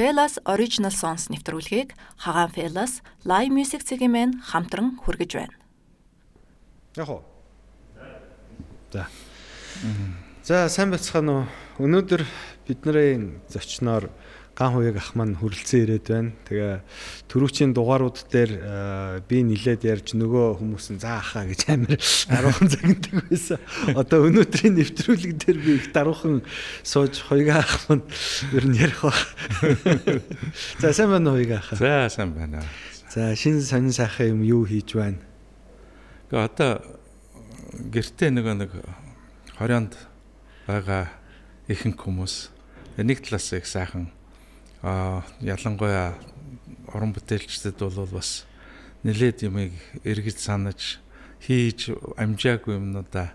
Felas Original Songs нэвтрүүлгийг Хагаан Felas Live Music цэгийн мэн хамтран хүргэж байна. Яг уу. За. За сайн байцгаана уу. Өнөөдөр бидний зочноор ган хуяг ах маань хүрэлцэн ирээд байна. Тэгээ төрүүчийн дугаарууд дээр би нилээд ярьж нөгөө хүмүүс нь заа ахаа гэж амар даруухан загнадаг байсан. Одоо өнөөдрийн нэвтрүүлэг дээр би их даруухан сууж хуяг ах маань ер нь ярих баг. За сайн байна уу хуяг ах. За сайн байна. За шинэ сонин сайхан юм юу хийж байна? Гэхдээ одоо гэртээ нөгөө нэг хорионд байгаа ихэнх хүмүүс нэг талаас их сайхан а ялангуяа орон бүтээлчдэд бол бас нэлээд юмыг эргэж санаж хийж амжаагүй юмнуудаа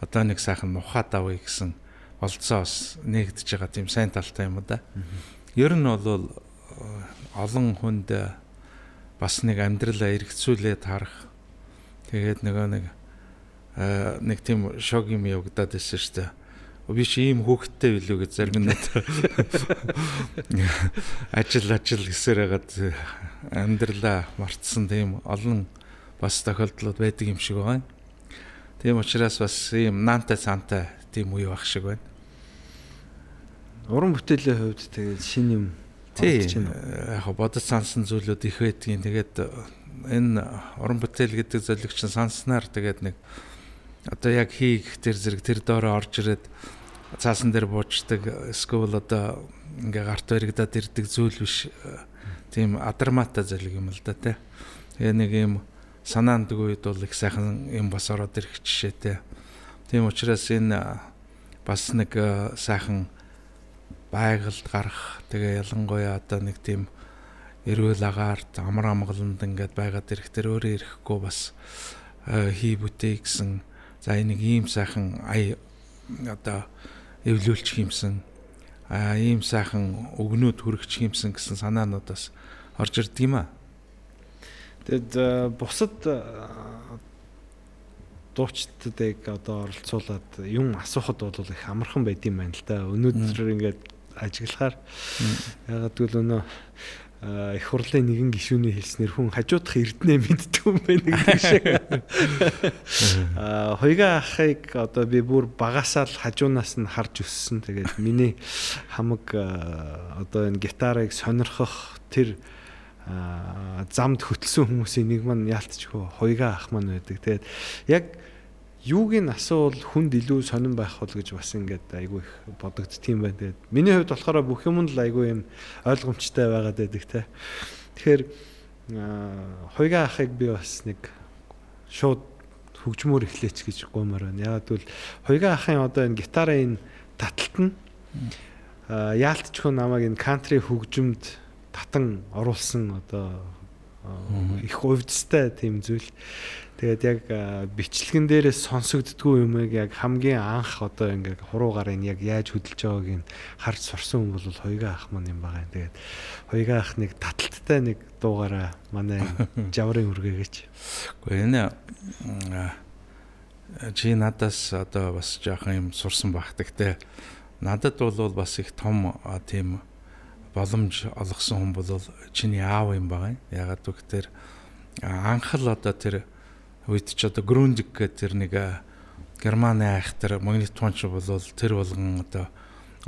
одоо нэг сайхан нухаад авъя гэсэн болцоо бас нэгдэж байгаа тийм сайн талтай юм да. Ер нь бол олон хүнд бас нэг амьдралаа эргэцүүлээд харах тэгээд нөгөө нэг нэг тийм шок юм явагдаад байсан шүү дээ би чи ийм хүүхдтэй билүү гэж зарим нь ажил ажил гэсээр хагаад амьдралаа мартсан тийм олон бас тохиолдлууд байдаг юм шиг байна. Тийм учраас бас ийм наантай цаантай тийм үе баг шиг байна. Уран бүтээлийн хувьд тэгээд шин юм Тийм яг бодож сансан зүйлүүд их байдгийн. Тэгээд энэ уран бүтээл гэдэг зөвлөгч нь санснаар тэгээд нэг одоо яг хийх тэр зэрэг тэр доороо орж ирээд цаасан дээр буучдаг эсвэл одоо ингээ гарт баригдаад ирдэг зүйл биш тийм адармата зэрэг юм л да тий. Тэгээ нэг юм санаанд үед бол их сайхан юм бас ороод ирэх жишээтэй. Тийм учраас энэ бас нэг сайхан байгальд гарах тэгээ ялангуяа одоо нэг тийм эрүүл агаарт амар амгаланд ингээд байгаад ирэх тэр өөрөө ирэхгүй бас хий бүтээ гэсэн За энийг ийм сайхан ая одоо эвлүүлчих юмсан а ийм сайхан өгнүүд хүрэгчих юмсан гэсэн санаануудаас орж ирд юм а. Тэгэд бусад дуучдыг одоо оролцуулаад юм асуухад бол их амархан байд юм байна л да. Өнөөдөр ингээд ажиглахаар ягаад гэвэл өнөө их хурлын нэгэн гишүүний хэлснээр хүн хажуудах эрдэнэ мэддэг юм байна гэх шиг. Аа хоёга ахыг одоо би бүр багасаа л хажуунаас нь харж өссөн. Тэгээд миний хамаг одоо энэ гитарыг сонирхох тэр замд хөтлсөн хүмүүсийн нэг маань яалтчгүй хоёга ах маань байдаг. Тэгээд яг юуг нь асуувал хүнд илүү сонирн байх бол гэж бас ингээд айгүй их бодогдтiin байна. Тэгээд миний хувьд болохоор бүх юм л айгүй юм ойлгомжтой байгаад байдаг те. Тэгэхээр хоёга ахыг би бас нэг шууд хөгжмөр эхлэеч гэж гомоор байна. Яг тэгвэл хоёга ахын одоо энэ гитарын таталт нь яалтчгүй намайг энэ кантри хөгжимд татан оруулсан одоо их увдстай тийм зүйл. Тэгээд яг бичлэгэн дээрээс сонсогддгүй юмыг яг хамгийн анх одоо ингээд хуруугаар энэ яг яаж хөдөлж байгааг нь харж сурсан хүн бол хоёга ах маань юм байгаа. Тэгээд хоёга ах нэг таталттай нэг дуугаараа манай жаврын үргээгээч. Гэхдээ энэ чи надаас одоо бас жоохон юм сурсан багтаг те. Надад бол бас их том тийм боломж олгосон хүн бол чиний аав юм байгаа. Ягаад гэвэл анх л одоо тэр үед ч одоо Грундик гэх тэр нэг Германы айх тэр магнитонч бол тэр болгон одоо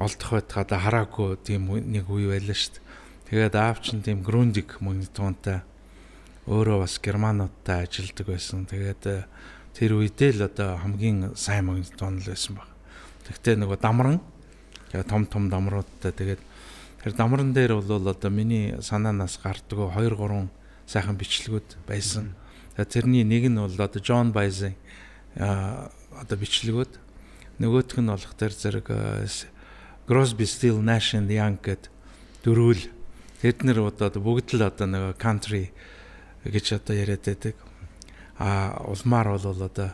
олдох байтгаа да хараагүй тийм нэг үе байлаа шүү дээ. Тэгээд аав чинь тийм Грундик магнитонтай өөрөө бас германуудтай ажилладаг байсан. Тэгээд тэр үедээ л одоо хамгийн сайн магнитон л байсан баг. Тэгтээ нөгөө дамран том том дамруудтай тэгээд тэр дамран дээр бол одоо миний санаанаас гардаг 2 3 сайхан бичлэгүүд байсан. Mm -hmm Тэрний нэг нь бол одоо Джон Байзен одоо бичлэгүүд нөгөөх нь болох тэр зэрэг Crosby, Still, Nash and Young гэд дөрвөл тэднэр одоо бүгд л одоо нэг country гэж одоо яриад байдаг. А улмаар бол одоо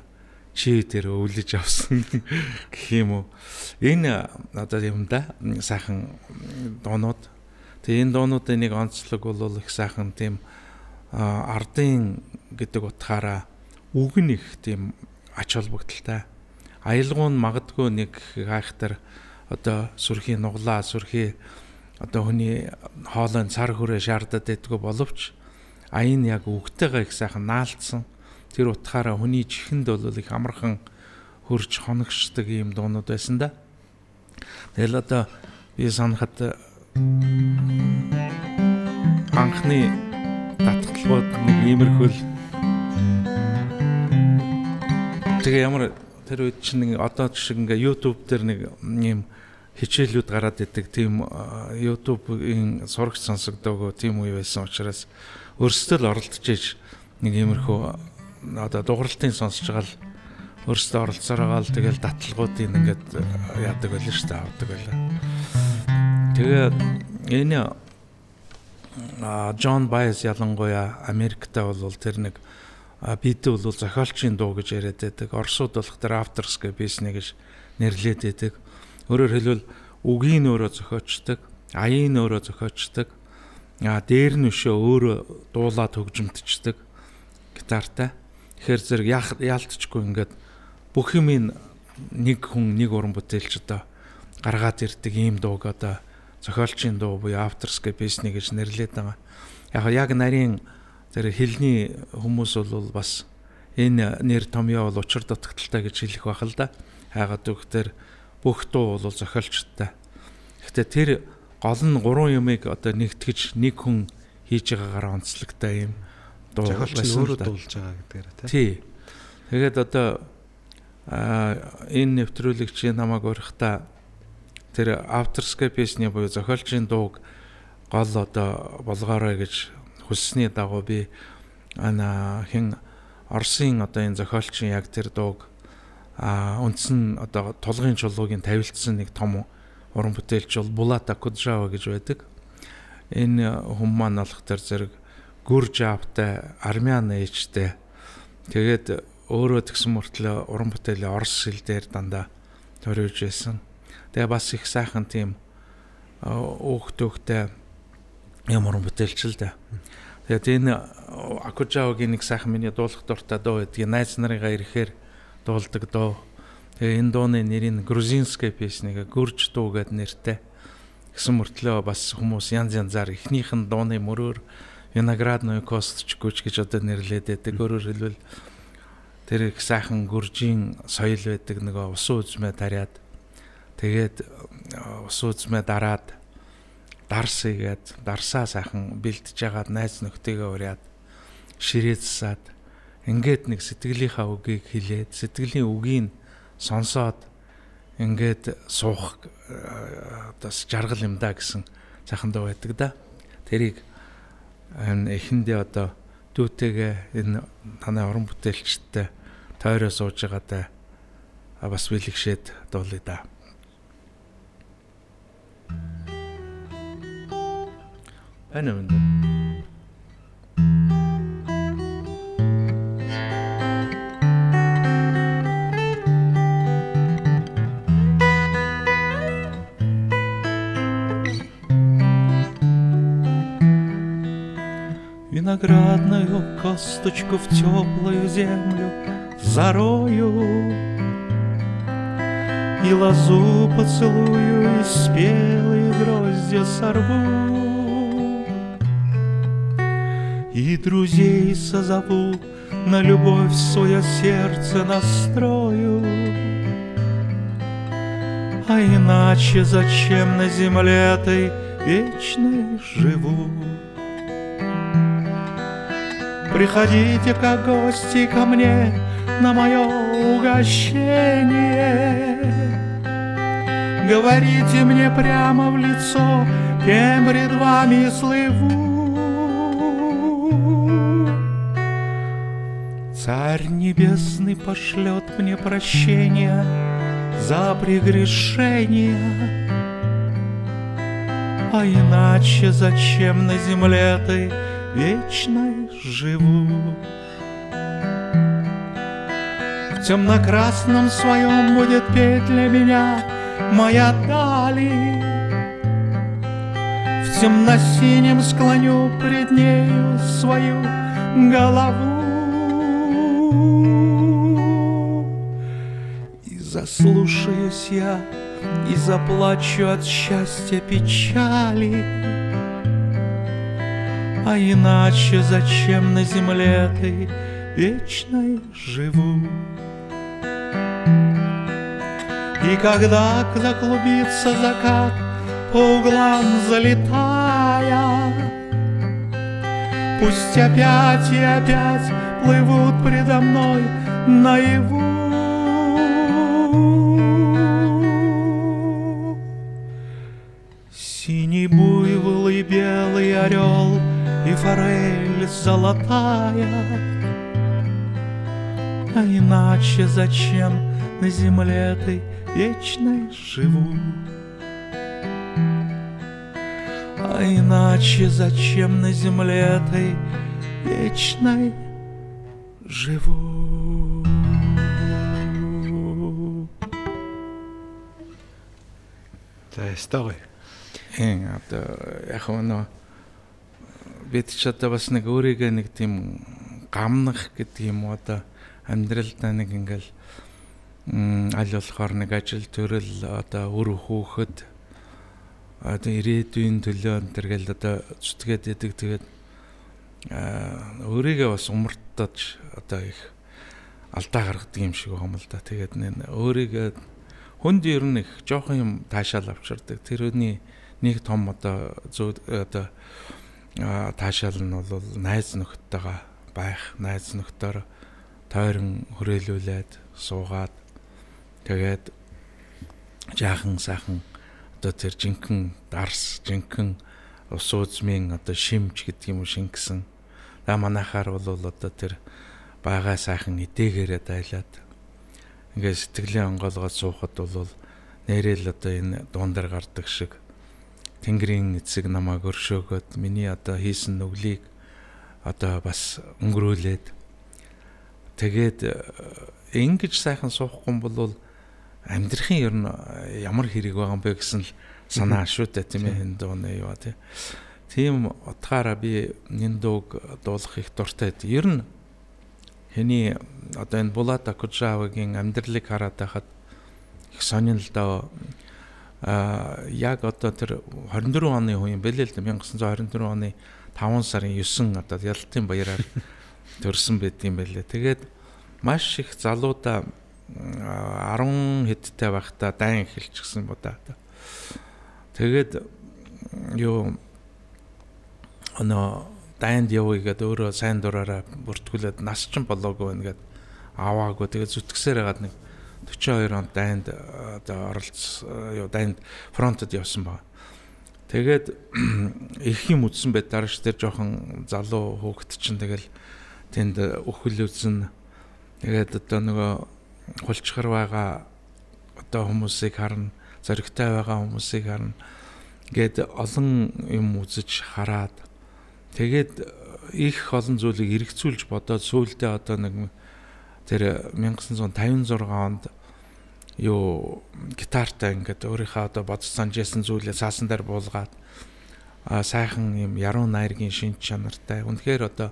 чи тэр өвлөж авсан гэх юм уу. Энэ одоо юм да сайхан дуунууд. Тэгээ энэ дуунуудын нэг онцлог бол их сайхан тийм ардын гэдэг утгаараа үг их тийм ач холбогдолтой. Аялгуун магадгүй нэг гайхтар одоо сүрхийн нуглаа, сүрхий одоо хүний хоолойн цар хүрээ шаардаад байдгүй боловч аян яг үгтэйгээ их сайхан наалцсан. Тэр утгаараа хүний чихэнд бол их амархан хөрж хоногчдаг ийм дуунууд байсан да. Тэгэл одоо би санахад анхны татгалбууд нэг иймэрхүүл тэгээ ямар тэр үед чинь нэг одоо шиг ингээ YouTube дээр нэг юм хичээлүүд гараад идэг тийм YouTube-ийн сурагч сонсогдоог тийм үе байсан учраас өөрсдөө л оролдож иж нэг иймэрхүү одоо дууралтын сонсож байгаа л өөрсдөө оролцоор байгаа л тэгэл таталгуудыг ингээд яадаг байлаа шүү дээ авдаг байлаа. Тэгээд энэ Джон Байс ялангуяа Америкта бол тэр нэг бид бол зохиолчийн дуу гэж яриад байдаг. Оросууд болох тэр автors гэж бисне гэж нэрлээд байдаг. Өөрөөр хэлбэл үгийн өөрөө зохиочдаг, аяын өөрөө зохиочдаг. А дээр нь өшөө өөрөө дуулаад хөгжимдчихдэг гитартай. Тэгэхээр зэрэг яалтчгүй ингээд бүх юмын нэг хүн нэг уран бүтээлч одоо гаргаад ирдэг ийм дууг одоо зохиолчийн дуу буюу гэж бисне гэж нэрлээд байгаа. Яг яг нарийн тэр хэлний хүмүүс бол бас энэ нэр томьёо бол учир дутагдaltaй гэж хэлэх байх л да. Хайгаад үгтэр бүх дуу бол зохиолчтой. Гэхдээ тэр гол нь гурван юмыг одоо нэгтгэж нэг хүн хийж байгаагаар онцлогтой юм дуу зохиолч өөрөө дуулж байгаа гэдгээр тий. Тэгээд одоо энэ нэвтрүүлэгчийн намайг урихта тэр Afterscape-ийн буюу зохиолчийн дууг гол одоо болгоорой гэж хүссний дагуу би ана хин Оросын одоо энэ зохиолчийн яг тэр дууг а үндсэн одоо тулгын чулуугийн тавилтсан нэг том уран бүтээлч бол Булата Куджава гэж байдаг. Энэ хүн маань болох тэр зэрэг гүрж автай армян ээжтэй тэгээд өөрөө тэгсэн мөртлөө уран бүтээлээ орос хэл дээр дандаа төрөөж байсан. Тэгээ бас их сайхан тийм өөх төгтэй юм уран бүтээлч л дээ. Тэгээд энэ Акужавагийн нэг сайхан миний дуулах дуртай дуу гэдгийг найз нарыгаа ирэхээр дуулдаг дуу. Тэгээ энэ дууны нэрийг грузинская песня гүрж дуу гэд нэртэй. Гэсэн мөртлөө бас хүмүүс янз янзаар эхнийх нь дууны мөрөөр виноградную косточкуч гэж одоо нэрлээд байдаг. Өөрөөр хэлбэл тэр их сайхан гүржийн соёл байдаг нөгөө усан үзмээ тариад тэгээд усан үзмээ дараад дарс игээд дарсаа сайхан бэлтэж ягаад найз нөхдөйгөө уриад ширээцсаад ингээд нэг сэтгэлийнхаа үгийг хэлээд сэтгэлийн үгийг сонсоод ингээд суух бас жаргал юм да гэсэн сайхан дуу байдаг да. Тэрийг эхэндээ одоо дүүтэйгээ энэ танай орон бүтээлчтэй тойроо сууж байгаатай бас бэлгшээд дуулъя да. Уу? Виноградную косточку в теплую землю зарою И лозу поцелую, и спелые гроздья сорву И друзей созову, на любовь свое сердце настрою А иначе зачем на земле этой вечной живу? Приходите как гости ко мне на мое угощение. Говорите мне прямо в лицо, кем пред вами слыву. Царь небесный пошлет мне прощение за прегрешение. А иначе зачем на земле этой вечной живу? В темно-красном своем будет петь для меня моя дали. В темно-синем склоню пред нею свою голову. Заслушаюсь я И заплачу от счастья печали А иначе зачем на земле ты вечной живу? И когда заклубится закат По углам залетая Пусть опять и опять плывут предо мной наяву золотая А иначе зачем на земле ты вечной живу? А иначе зачем на земле ты вечной живу? Ястаа гоё. Эн одоо яг нөө бид ч одоо бас нэг өөрийгөө нэг тийм гамнах гэдэг юм уу одоо амьдралдаа нэг ингээл аль болохоор нэг ажил төрөл одоо үр хөөхөд одоо ирээдүйн төлөө гэл одоо зүтгээд идэг тэгээд өөрийгөө бас умартаж одоо их алдаа гаргадаг юм шиг юм л да. Тэгээд нэ өөрийгөө хүнд ер нь их жоохон юм таашаал авчирдаг. Тэрний нэг том одоо зөв одоо таашаал нь бол найз нөхдөйгээ байх, найз нөхдөр тойрон хүрээлүүлээд суугаад тэгээд жаахан сайхан одоо тэр жинхэнэ дарс, жинхэнэ ус уузмын одоо шимж гэдэг юм шингэсэн. Да манахаар бол одоо тэр бага сайхан эдээгээрээ дайлаад ингээд сэтгэлийн онгоолгоод суухад бол нэрэл одоо энэ дуундар гардаг шиг Тэнгэрийн эцэг намайг өршөөгөөд миний одоо хийсэн нүглийг одоо бас өнгөрүүлээд тэгээд э, ингэж сайхан суухгүй бол амьдрахын ер нь ямар хэрэг байгаа юм бэ гэсэн л санаа дээ тийм ээ энэ дууны юу тий. Тийм утгаараа би энэ дууг дуулах их дуртай. Ер нь Хэний одоо энэ Булат Акужавагийн амьдралыг хараад байхад их доо а яг одоо тэр 24 оны үеийн бэлээ л 1924 оны 5 сарын 9 одоо ялалтын баяраар төрсэн байт юм байлээ. Тэгээд маш их залуудаа 10 хэдтэй байхдаа дайн эхэлчихсэн бодаа. Тэгээд юу өнөө дайнд явъя гэдэг өөрөө сайн дураараа бүртгүүлээд нас ч болоогүй байна гэд аваагүй тэгээд зүтгэсээр хагаад нэг 42 онд дайнд одоо оролц юу дайнд фронтод явсан баг. Тэгээд их юм үтсэн байт дараач тэр жоохон залуу хөөхт чинь тэгэл тэнд өхөл үзэн тэгээд одоо нөгөө хулчгар байгаа одоо хүмүүсийг харна зоригтой байгаа хүмүүсийг харна гээд олон юм үзэж хараад Тэгээд их олон зүйлийг эргцүүлж бодоод сүүлдээ одоо нэг тэр 1956 онд юу гитартай ингээд өөрийнхөө одоо бодож санджсэн зүйлээ цаасан дээр буулгаад сайхан юм яруу найргийн шин чанартай үнэхээр одоо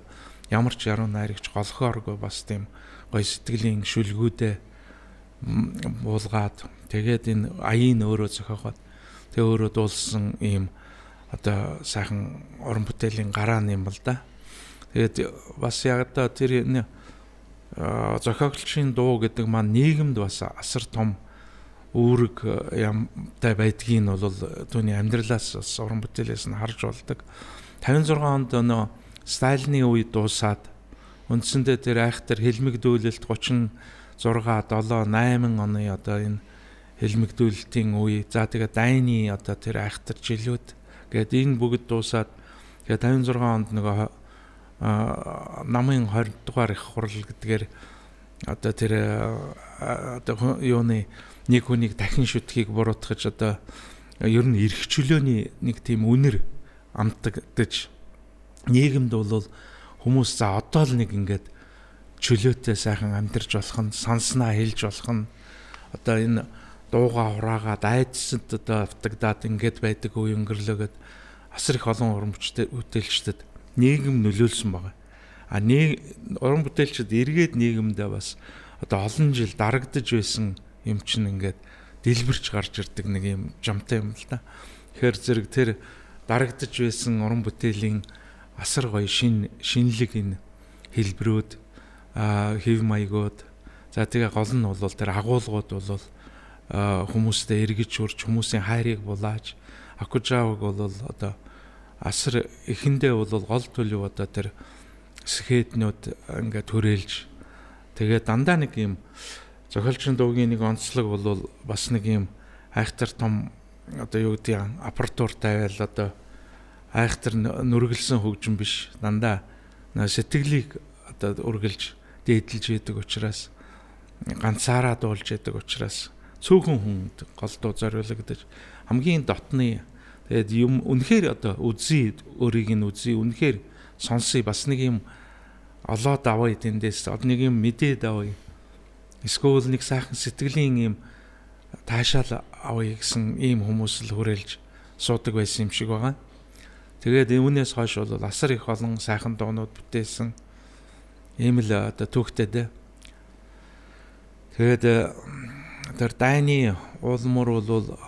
ямар ч яруу найрагч голхооргүй бас тийм гоё сэтгэлийн шүлгүүдээ буулгаад тэгээд энэ аяын өөрөө зохиогоод тэгээ өөрөө дуулсан ийм одоо сайхан уран бүтээлийн гараа юм бол да. Тэгээд бас яг одоо тэр зохиогчийн дуу гэдэг маань нийгэмд бас асар том үүрэг ямтай байдгийг нь бол түүний амьдралаас бас уран бүтээлээс нь харж болдог. 56 онд нөө Сталины үе дуусаад үндсэндээ тэр айхтар хэлмэгдүүлэлт 36 7 8 оны одоо энэ хэлмэгдүүлэлтийн үе за тэгээ дайны одоо тэр айхтар жилүүд Гэт энэ бүгд дуусаад тэгээ 56 онд нөгөө намын 20 дугаар их хурал гэдгээр одоо тэр одоо юуны нэг хүнийг дахин шүтхийг буруутгаж одоо ер нь эрх чөлөөний нэг тийм үнэр амтагдаж нийгэмд бол хүмүүс за одоо л нэг ингээд чөлөөтэй сайхан амьдарч болох нь санснаа хэлж болох нь одоо энэ дууга хураагаад айдсад одоо автагдаад ингээд байдаг үе өнгөрлөгöd асар их олон уран бүтээлчдэд нийгэм нөлөөлсөн байгаа. А нэг уран бүтээлчд эргээд нийгэмдээ бас одоо олон жил дарагдж байсан юм чинь ингээд дэлбэрч гарч ирдэг нэг юм жамтай юм л да. Тэгэхээр зэрэг тэр дарагдж байсан уран бүтээлийн асар гоё шин шинэлэг энэ хэлбэрүүд хэв маягууд за тэгээ гол нь бол тэр агуулгууд бол хүмүүстэй эргэж урж хүмүүсийн хайрыг булааж акужаваг бол одоо асар эхэндээ бол гол төлөв одоо тэр скетнүүд ингээд төрөөлж тэгээ дандаа нэг юм зохиолчийн дуугийн нэг онцлог бол бас нэг юм айхтар том одоо юу гэдэг апартур тавиал одоо айхтар нүргэлсэн хөгжим биш. Дандаа сэтгэлийг одоо үргэлж дээдэлж яадаг учраас ганцаараа дуулж яадаг учраас цөөхөн хүнд голдуу зориулагдаж хамгийн дотны тэгээд юм үнэхээр одоо үзье өөрийг нь үзье үнэхээр сонсъё бас нэг юм олоод авъя тэндээс нэг юм мэдээд авъя эсвэл нэг сайхан сэтгэлийн ийм таашаал авъя гэсэн ийм хүмүүс л хүрээлж суудаг байсан юм шиг байгаа. Тэгээд үүнээс хойш бол асар их олон сайхан дуунууд бүтээсэн ийм л одоо түүхтэй дээ. Тэгээд тэр дайны уулмөр бол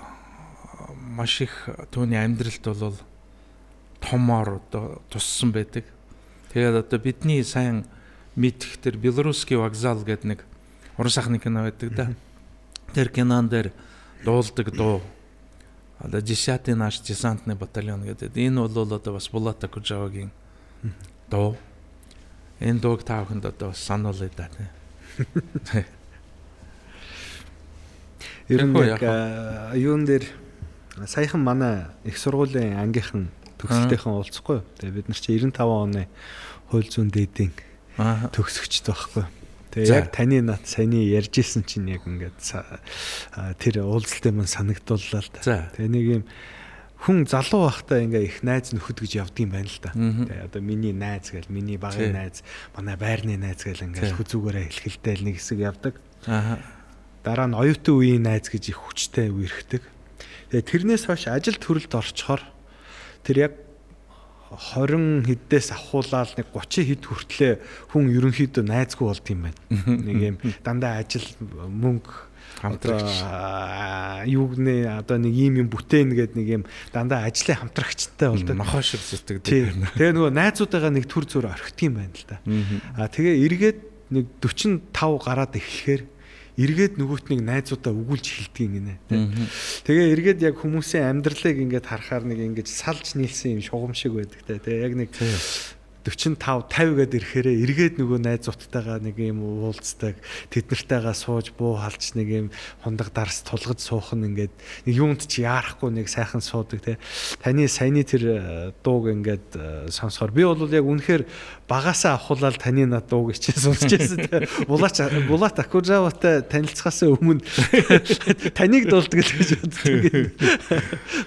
маш их түүний амьдралд бол томоор одоо туссан байдаг. Тэгээд одоо бидний сайн мэдэх тэр Белорусский вокзал гэдэг нэг уран сайхны кино байдаг да. Тэр кинон дээр дуулдаг дуу одоо 10-й наш десантный батальон гэдэг. Энэ бол одоо бас Булата Кужавагийн дуу. Энэ дууг та бүхэнд одоо бас сануулъя да тий. Ер нь яг юун дээр саяхан манай их сургуулийн ангийнхан төгсөлтийнхэн уулзахгүй. Тэгээ бид нар чи 95 оны хууль зүйн дээдийн төгсөгчд байхгүй. Тэгээ яг таны над саяны ярьжсэн чинь яг ингээд тэр уулзалтын мань санагдууллаа л да. Тэгээ нэг юм хүн залуу байхдаа ингээ их найз нөхөд гэж явдгийм байна л да. Тэгээ одоо миний найз гэл миний багын найз, манай байрны найз гэл ингээ хүзүүгээрээ хэлхэлтэй нэг хэсэг явдаг. Аа. Дараа нь оюутан үеийн найз гэж их хүчтэй үерхдэг. Тэгээ тэрнээс хойш ажил төрөлд орчхоор тэр яг 20 хэддээс авахуулаад нэг 30 хэд хүртлээ хүн ерөнхийдөө найзгүй болд юм байна. Нэг юм дандаа ажил мөнгө хамтрагч юу гэнэ одоо нэг ийм юм бүтээн гэдэг нэг юм дандаа ажлын хамтрагчтай болдог. Нохоо шиг сэтгэдэг. Тэгээ нөгөө найзуудаагаа нэг төр зөөр орхит юм байна л да. А тэгээ эргээд нэг 45 гараад эхлэхээр эргээд нөгөөтнийг найзуудаа өгүүлж хилдэг гинэ. Тэгээ эргээд яг хүмүүсийн амьдралыг ингээд харахаар нэг ингэж салж нийлсэн юм шугам шиг байдаг те. Тэгээ яг нэг 45 50 гээд ирэхээрээ эргээд нөгөө найзуудтайгаа нэг юм уулздаг. Тэднэртэйгээ сууж буу халж нэг юм хундаг дарс тулгаж суух нь ингээд нэг юунд ч яарахгүй нэг сайхан суудаг те. Таны саяны тэр э, дууг ингээд э, сонсохоор. Би бол яг үнэхээр багасаа авахуулаад таны над дууг ичээ сонсч байсан те. Булаач булаат акужаватай танилцахаас өмнө таныг дуулдаг л гэж боддог.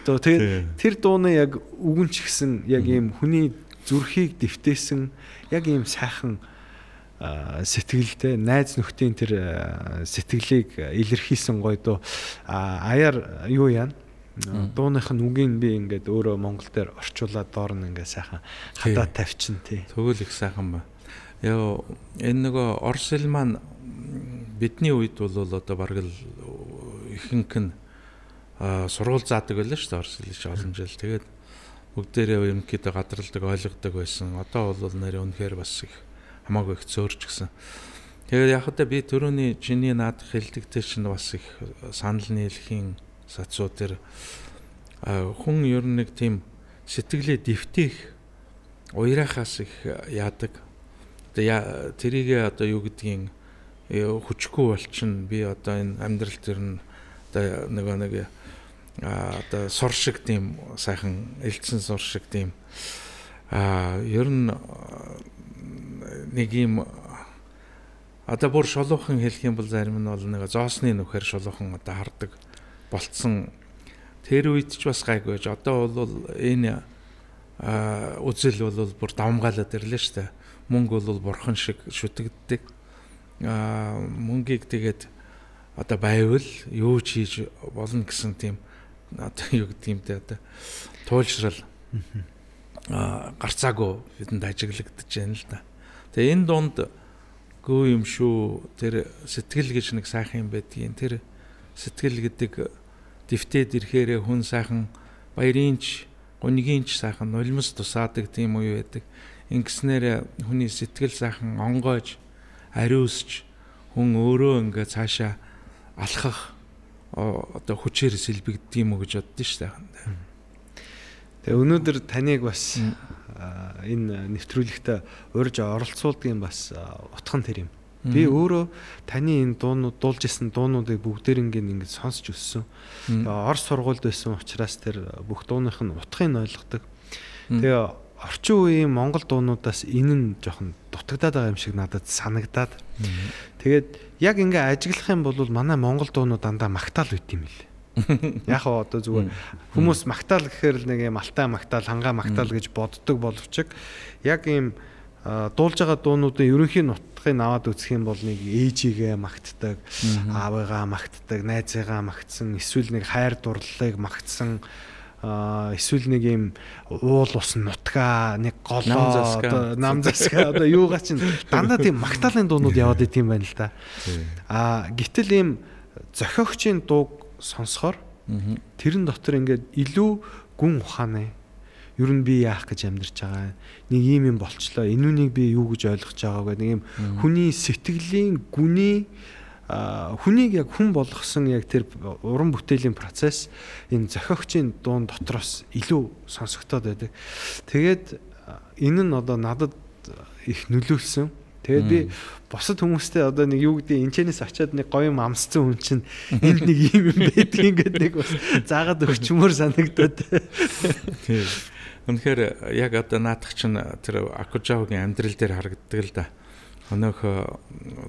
Тэгээд тэр дууны яг үгэн ч гэсэн яг ийм хүний зүрхийг дэвтээсэн яг ийм сайхан сэтгэлдээ найз нөхдийн тэр сэтгэлийг илэрхийлсэн гоё доо аяар юу яана дууных нь үгийг би ингээд өөрөө монгол дээр орчуулаад доор нь ингээд сайхан хадаа тавьчин тий. Тэгвэл их сайхан ба. Яа энэ нөгөө орс хэл маань бидний үед бол одоо бараг л ихэнх нь сургууль заадаг байлаа шүү дээ орс хэл олон жил. Тэгээд бүгдээрээ ерөнхийдөө гадралдаг ойлгодог байсан. Одоо бол нэр үнэхээр бас их хамаагүй их зөөрч гисэн. Тэгээд яг хөтэ би төрөний чиний наад хэлдэгтэй чинь бас их санал нийлхийн сацуу тэр хүн ер нь нэг тийм сэтгэлээ дэвтэх уярахаас их яадаг. Тэгээ тэрийг одоо юу гэдгийг хүчгүй болчин би одоо энэ амьдрал төр нь одоо нөгөө нэг одоо сур шиг тийм сайхан элдсэн сур шиг тийм. А ер нь нэг юм одоо бүр шолоохон хэлэх юм бол зарим нь бол нэг зоосны нүхээр шолоохон одоо хардаг болцсон. Тэр үед ч бас гайгүй байж одоо бол энэ үзэл бол бүр давмгаалаад ирлээ дээ мөнгө бол бурхан шиг шүтэгддэг. А мөнгийг тэгээд одоо байвал юу ч хийж болно гэсэн тийм одоо юу гэдэг юм те одоо туйлшрал а гарцаагүй бидэнд ажиглагдаж байна л да. Тэгээ энэ дунд гөө юм шүү тэр сэтгэл гэж нэг сайхан юм байдгийн тэр сэтгэл гэдэг дэвтээд ирэхээр хүн сайхан баярынч гунигийнч сайхан нулимс тусаадаг тийм үе байдаг. Ингэснээр хүний сэтгэл сайхан онгойж ариусж хүн өөрөө ингээ цаашаа алхах одоо хүчээр сэлбэгддэг юм уу гэж боддоо шүү дээ. Тэгээ өнөөдөр таныг бас энэ нэвтрүүлэгтээ урьж оролцуулдаг юм бас утхан тэр юм. Би өөрөө таны энэ дуунууд дуулж исэн дуунуудыг бүгдээринг ингэж сонсч өссөн. Орос сургуульд байсан учраас тэр бүх дууных нь утгыг ойлгодог. Тэгээ орчин үеийн монгол дуунуудаас энэ нь жоохон дутагдаад байгаа юм шиг надад санагдаад. Тэгээд яг ингээ ажиглах юм бол манай монгол дуунууд дандаа магтаал үйт юм лээ. Яг одоо зүгээр хүмүүс магтаал гэхээр л нэг юм алтай магтаал, хангаа магтаал гэж боддог боловч яг ийм дуулж байгаа дуунуудын ерөнхий нутгыг аваад үзэх юм бол нэг ээжигээ магтдаг, аавыгаа магтдаг, найзыгаа магтсан, эсвэл нэг хайр дурлалыг магтсан эсвэл нэг юм уул ус нутгаа нэг голоо одоо намзаска одоо юугаа чинь. Дандаа тийм магтаалын дуунууд яваад идэм байна л да. А гítэл ийм зохиогчийн дууг сонсохоор тэрэн дотор ингээд илүү гүн ухааны ер нь би яах гэж амьдарч байгаа? Нэг юм юм болчлоо. Энүүнийг би юу гэж ойлгож байгаа гэх нэг юм хүний сэтгэлийн гүний хүнийг яг хүн болгосон яг тэр уран бүтээлийн процесс энэ зохиогчийн дуун дотроос илүү сонсогдоод байдаг. Тэгээд энэ нь одоо надад их нөлөөлсөн. Тэгээд би босод хүмүүстэй одоо нэг юу гэдэг энчэнээс очиод нэг гоё юм амсцсан хүн чинь энд нэг юм юм байдаг ингээд нэг бас заагаад өгчмөр санагдаад. Тийм. Үнэхээр яг одоо наадах чинь тэр Акужавгийн амьдрал дээр харагддаг л да. Өнөөх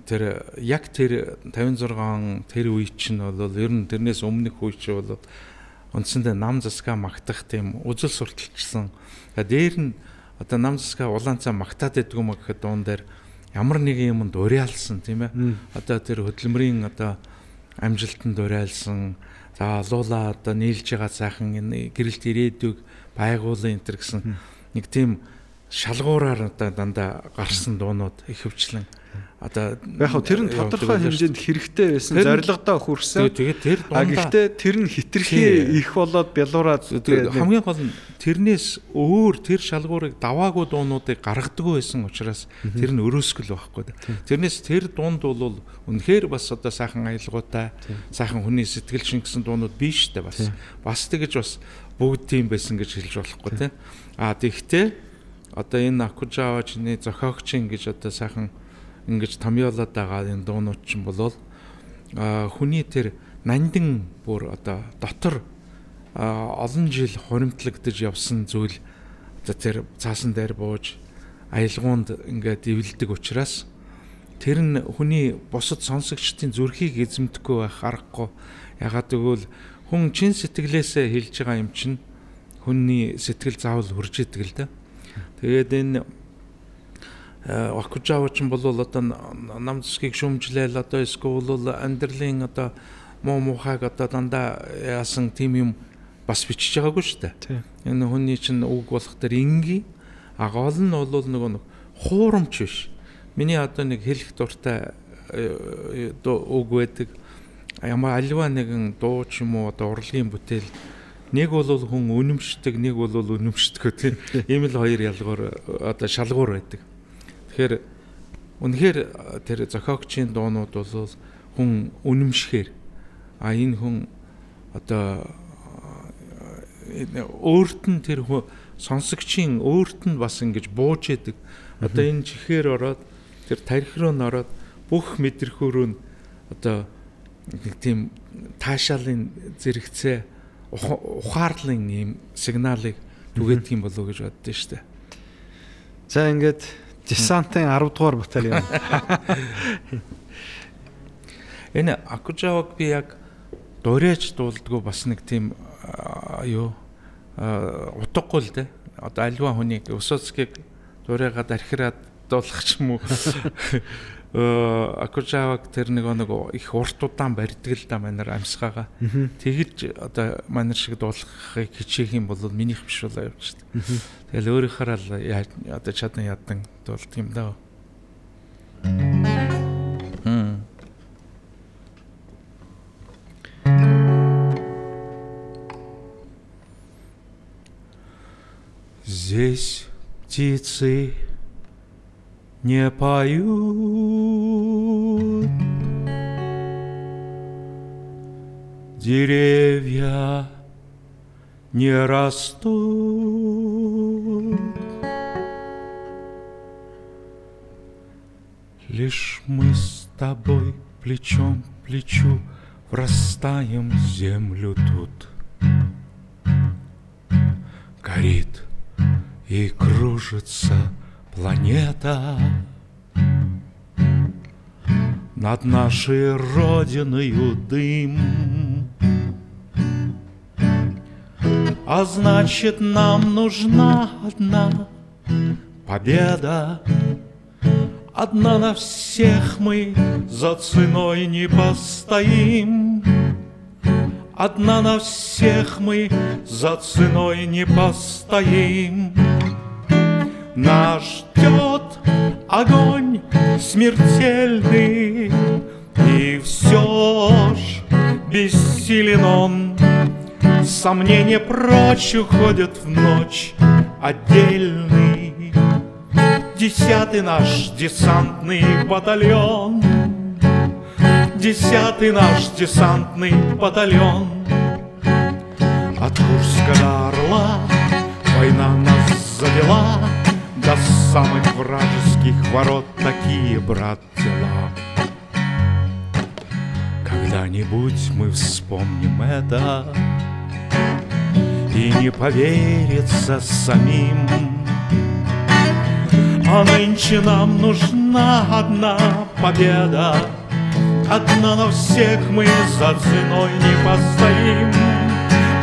тэр яг тэр 56 тэр үе чинь бол ер нь тэрнээс өмнөх үе чинь бол үндсэндээ нам засгаа магтах тийм үзэл сурталчилсан. Дээр нь одоо нам засгаа улаан цаа магтаад байдгүй мө гэхэд дуун дээр ямар нэгэн юмд уриалсан тийм ээ. Одоо тэр хөдөлмөрийн одоо амжилтанд уриалсан. За олуула одоо нийлж байгаа сайхан гэрэлт ирээдүг байгуулын энэ гэсэн нэг тийм шалгуураар одоо дандаа гарсан дуунууд их хөвчлэн одоо яг хөө тэр нь тодорхой хэмжээнд хэрэгтэй байсан зорилгодоо хүрсэн. Тэгээд тэр дундаа гэхдээ тэр нь хитрхи их болоод бялуураад хамгийн гол нь тэрнээс өөр тэр шалгуурыг даваагүй дуунуудыг гаргадаг байсан учраас тэр нь өрөөсгөл байхгүй. Тэрнээс тэр дунд бол үнэхээр бас одоо сайхан аялгаутай сайхан хүний сэтгэл шингэсэн дуунууд биш үү бас. Бас тэгэж бас бүгд тийм байсан гэж хэлж болохгүй тийм. А тэгвэл одоо энэ Акужава чиний зохиогч ингэж одоо сайхан ингэж томьёолоод байгаа энэ дуунууд ч юм бол хүний тэр нандин бүр одоо дотор олон жил хуримтлагдж явсан зүйл одоо тэр цаасан дээр бууж аялгуунд ингээд ивэлдэг учраас тэр нь хүний бусад сонсогчдын зүрхийг эзэмдэхгүй байх аргагүй ягаад гэвэл хүн чин сэтгэлээсээ хэлж байгаа юм чинь хүний сэтгэл заавал хурж идэг л да. Тэгээд энэ Акужава ч бол одоо нам засгийг шүмжлээл одоо эсвэл амьдралын одоо муу мухайг одоо дандаа яасан тим юм бас бичиж байгаагүй шүү дээ. Энэ хүний чинь үг болох дээр ингийн а гол нь бол нөгөө нэг хуурамч биш. Миний одоо нэг хэлэх дуртай э, үг байдаг. Ямар альва нэгэн дуу ч юм уу одоо урлагийн бүтээл нэг бол хүн үнэмшдэг, нэг бол үнэмшдэггүй тийм. Ийм л хоёр ялгуур одоо шалгуур байдаг. Тэгэхээр үнэхээр тэр зохиогчийн дуунууд бол хүн үнэмшхээр а энэ хүн одоо өөрт нь тэр сонсогчийн өөрт нь бас ингэж бууж яадаг. Одоо энэ чихээр ороод тэр тарих руу н ороод бүх мэдрэхүүрөө одоо нэг тийм таашаалын зэрэгцээ ухаарлын ийм сигналыг түгээдэг юм болов уу гэж боддөө штэ. За ингээд Десантын 10 дугаар батальон. Энэ Акужаваг би яг дуурайж дуулдгүй бас нэг тийм юу утгагүй л дээ. Одоо альва хүнийг Усоцкийг дуурайгаад архираад дуулах ч юм уу Э, акужаваг тэр нэг нэг их урт удаан барьдаг л да манер амьсгаага. Тэгж одоо манер шиг дуулахыг хичээх юм бол минийх биш болоо явж штт. Тэгэл өөрийнхөө л одоо чадан ядан дуулдаг юм да. Здесь птицы не поют, деревья не растут. Лишь мы с тобой плечом к плечу Врастаем в землю тут. Горит и кружится планета. Над нашей родиною дым. А значит нам нужна одна победа. Одна на всех мы за ценой не постоим. Одна на всех мы за ценой не постоим. Нас ждет огонь смертельный И все ж бессилен он. Сомнения прочь уходят в ночь отдельный. Десятый наш десантный батальон. Десятый наш десантный батальон. От Курска до Орла война нас завела До самых вражеских ворот такие, брат, дела. Когда-нибудь мы вспомним это И не поверится самим. А нынче нам нужна одна победа Одна на всех мы за ценой не постоим.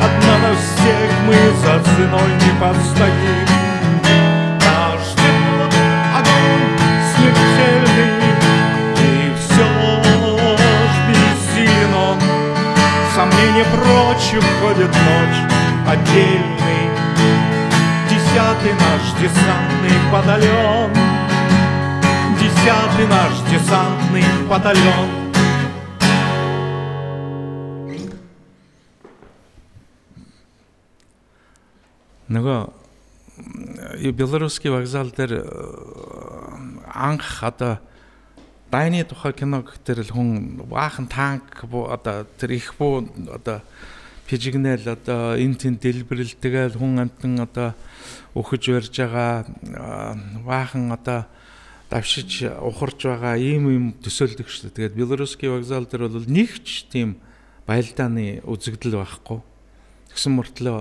Одна на всех мы за ценой не постоим огонь смертельный И все ж бессилен он Сомнения прочь уходит ночь отдельный Десятый наш десантный батальон. Десятый наш десантный батальон. Нөгөө Белорусский вокзал дээр анх одоо дайны тухай кино гэхтэр л хүн баахан танк одоо тэр их буу одоо пижигнэл одоо эн тэн дэлбэрэл тэгэл хүн амтан одоо өхөж барьж байгаа баахан одоо давшиж ухарж байгаа ийм юм төсөөлдөг шүү дээ. Тэгээд Белорусский вокзал дээр бол нэгч тийм баялдааны үзэгдэл байхгүй. Тэгсэн мөртлөө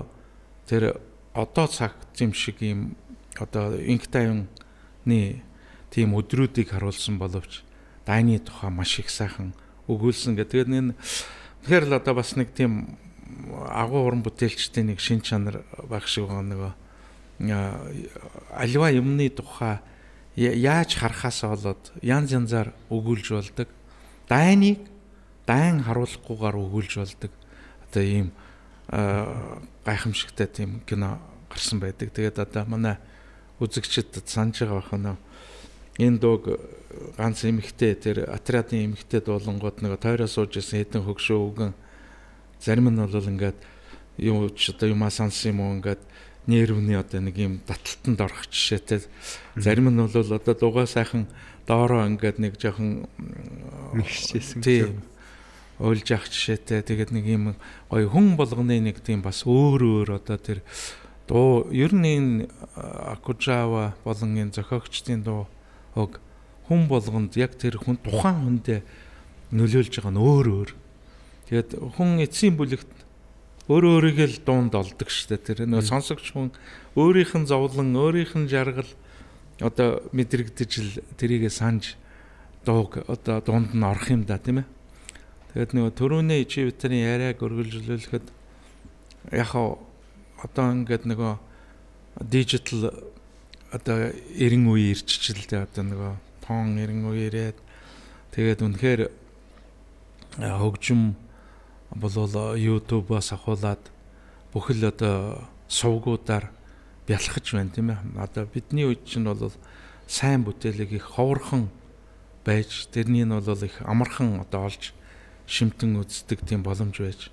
тэр одоо цаг зэм шиг ийм одоо инх тайвны тийм өдрүүдийг харуулсан боловч дайны тухай маш их сайхан өгүүлсэн гэх. Тэгээд энэ тэгэхээр л одоо бас нэг тийм агуу уран бүтээлчдийн нэг шин чанар байх шиг байгаа нөгөө аливаа юмны тухай яаж харахаас болоод янз янзаар өгүүлж болдог. Дайныг дайн харуулахгүйгээр өгүүлж болдог. Одоо ийм гайхамшигтай тийм кино гарсан байдаг. Тэгээд одоо манай үзэгчд санаж байгаа бах нөө энэ дууг ганц эмэгтэй тэр отрядын эмэгтэй дуулангууд нэг тойроо сууж исэн хэдэн хөгшөө өгөн зарим нь бол ингээд юу ч одоо юмаа сансан юм уу ингээд нервний одоо нэг юм таталтанд орох жишээтэй. Зарим нь бол одоо дугаа сайхан доороо ингээд нэг жоохон мэгшижсэн тийм ойлж явах жишээтэй. Тэгээд нэг юм гоё хүн болгоны нэг тийм бас өөр өөр одоо тэр дуу ер нь энэ Акужава болон энэ зохиогчдын дуу хог хүн болгонд яг тэр хүн тухайн хүндээ нөлөөлж байгаа нь өөр өөр. Тэгээд хүн эцсийн бүлэгт өөр өөрийгөө л дуунд олдог штэ тэр нөө сонсогч хүн өөрийнх нь зовлон өөрийнх нь жаргал одоо мэдрэгдэж л тэрийгэ санаж дууг одоо дунд нь орох юм да тийм ээ. Тэгээд нөгөө төрөүний чи витарын яриаг өргөлжлүүлэхэд яг одоо ингээд нөгөө дижитал одоо 90 үе ирчихэлтэй одоо нөгөө тоон 90 үе ирээд тэгээд үнэхээр хөгжим болвол YouTube-аас ахуулаад бүхэл одоо сувгуудаар бялхаж байна тийм ээ. Одоо бидний үед чинь бол сайн бүтээлэг их ховорхон байж тэрний нь бол их амархан одоо олж шимтэн үздэг тийм боломж байж.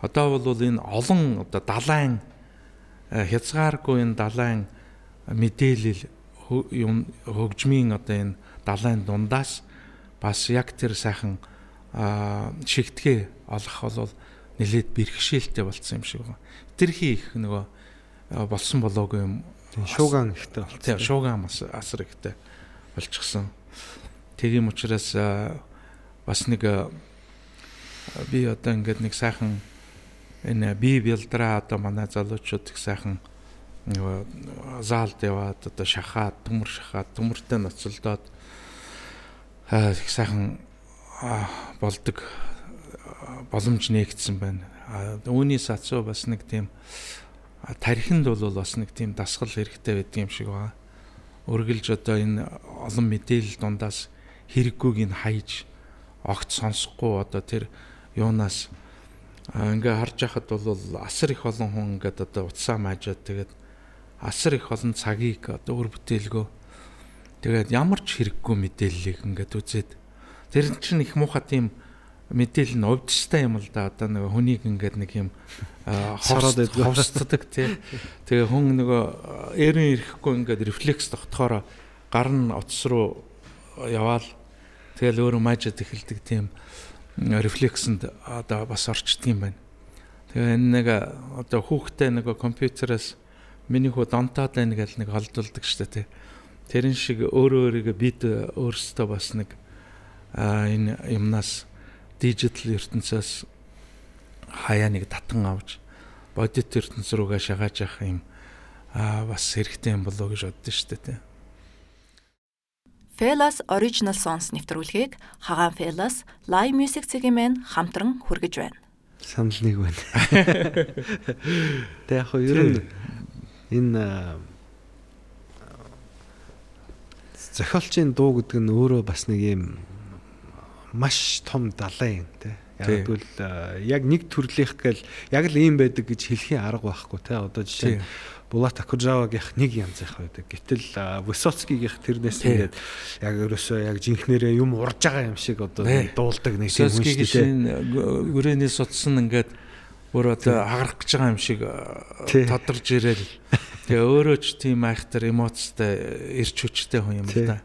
Одоо бол энэ олон одоо далайн хязгааргүй энэ далайн мэдээлэл юм хөгжмийн одоо энэ далайн дундаас бас яг тэр сайхан шигтгээ олох бол нэлээд бэрхшээлтэй болцсон юм шиг байна. Тэрхий их нөгөө болсон болоогүй юм. Шууган ихтэй болсон. Тийм шууган асар ихтэй болчихсон. Тийм учраас бас нэг би одоо ингээд нэг сайхан энэ би бэлдраа одоо манай залуучууд их сайхан нөгөө заалд яваад одоо шахаад төмөр шахаад төмөртэй ноцолдоод их сайхан болдог боломж нээгдсэн байна. Үүний сацуу бас нэг тийм тархинд бол бас нэг тийм дасгал хэрэгтэй байдаг юм шиг байна. Өргөлж одоо энэ олон мэдээлэл дундаас хэрэггүйг нь хайж огт сонсохгүй одоо тэр юунаас ингээ харж яхад бол асар их олон хүн ингээд одоо утсаа маажаад тэгээд асар их олон цагийг одоо өр бүтээлгөө тэгээд ямар ч хэрэггүй мэдээллийг ингээд үзээд Тэр чинь их муухай тийм мэдээлэл нь увдчтай юм л да одоо нэг хүнийг ингээд нэг юм хороод ховсцдаг тий. Тэгээ хүн нөгөө эрен ирэхгүй ингээд рефлекс тогтохоор гар нь утас руу яваал тэгэл өөрөө мажид эхэлдэг тийм рефлексэнд одоо бас орчдөг юм байна. Тэгээ энэ нэг одоо хүүхдээ нөгөө компьютероос миний хүү донтоод байна гэж нэг холдуулдаг шүү дээ тий. Тэрэн шиг өөрөө өөрийгөө бид өөрсдөө бас нэг энэ юмнаас дижитал ертөнцөөс хаяа нэг татан авч бодит ертөнц рүүгээ шагааж явах юм а бас хэрэгтэй юм болоо гэж боддоо шүү дээ. Felas Original Songs нэвтрүүлгийг Хагаан Felas Live Music цэгийн мэн хамтран хүргэж байна. Санал нэг байна. Тэг яг ер нь энэ зохиолчийн дуу гэдэг нь өөрөө бас нэг юм маш том далайн тий. Яг бол яг нэг төрлийнх гэл яг л ийм байдаг гэж хэлхийн арга байхгүй тий. Одоо жишээ нь Булат Акужавагийнх нэг янз их байдаг. Гэтэл Высоцкийгийнх тэрнээс ингээд яг ерөөсөө яг жинхнэрээ юм урж байгаа юм шиг одоо дуулдаг нэг юм шүү дээ. Высоцкийгийн гүрэнээс утсан ингээд бүр одоо хагарах гэж байгаа юм шиг тодорж ирээл. Тэгээ өөрөө ч тийм айхтар эмоцтой ирч хүчтэй хүн юм л да.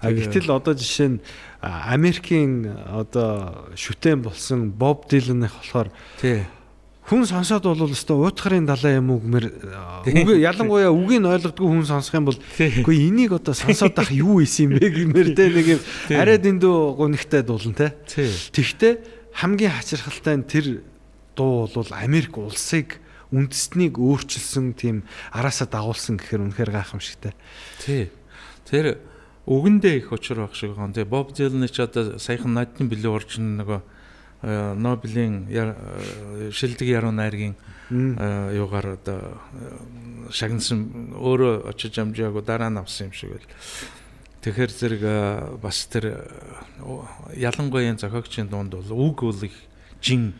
А гэтэл одоо жишээ нь Америкийн одоо шүтэн болсон Боб Диланных болохоор тий хүн сонсоод бол өстой уутхарын далай юм уу гэмээр үг ялангуяа үгийг ойлгодгүй хүн сонсох юм бол үгүй энийг одоо сонсоод ах юу исэн юм бэ гэмээр те нэг юм арай дэндүү гунигтай дуулан те. Тэгтээ хамгийн хачирхалтай нь тэр дуу бол Америк улсыг үндэснийг өөрчилсөн тийм араасаа дагуулсан гэхээр үнэхээр гайхамшигтай. Тий. Тэр үгэндээ их учир байх шиг гон. Тэгээ Боб Дилан ч одоо саяхан надын билүү орчин нөгөө э, Нобелийн э, шилдэг яруу найргийн э, юугаар одоо шагнасан өөрөө очиж амжаагүй дараа нь авсан юм шиг байл. Тэгэхээр зэрэг бас тэр ялангуяа зохиогчийн дунд бол үг бол их жин.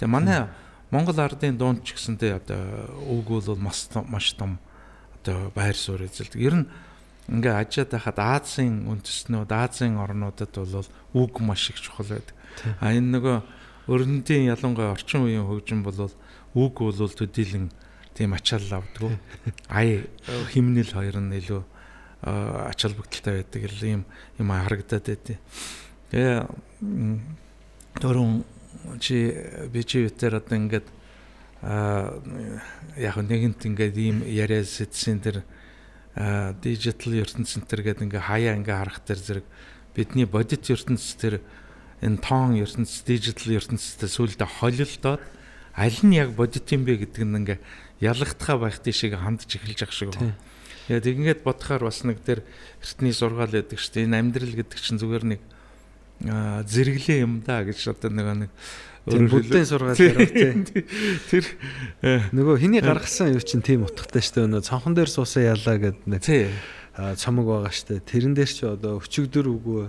Тэгээ манай Монгол ардын дунд ч гэсэнтэй одоо үг бол маш маш том одоо байр суурь эзэлдэг. Ер нь ингээ ажиад байхад Азийн үндэстнүүд, Азийн орнуудад бол үг маш их чухал байдаг. А энэ нөгөө өрнөдийн ялангуяа орчин үеийн хөгжим бол үг бол төдийлөн тийм ачаал авдаг. Ая химнэл хоёр нь илүү ач холбогдолтой байдаг юм юм харагдаад байдیں۔ Тэгээ дөрөв чи би чи үтер одоо ингээд яг нэгэнт ингээд ийм яриа сэтсэн тэр дижитал ертөнцийнтэр гэдэг ингээ хаяа ингээ харах тэр зэрэг бидний бодит ертөнц тэр энэ тоон ертөнц дижитал ертөнцтэй сүулдэ холилдоод аль нь яг бодит юм бэ гэдэг нь ингээ ялгахтаа байх тийшээ хандж эхэлж ах шиг байна. Тэгээд ингээд бодохоор бас нэг тэр эртний байдаг шүү дээ. Энэ амьдрал гэдэг чинь зүгээр нэг зэрэглээ юм да гэж одоо нэг нэг буддын сургаал ярих тийм. Тэр э, нөгөө хиний гаргасан юу чинь тийм утгатай шүү дээ. Нөгөө цонхон дээр суусаа ялаа гэдэг нэг цомог байгаа шүү дээ. Тэрэн дээр ч одоо өчигдөр үгүй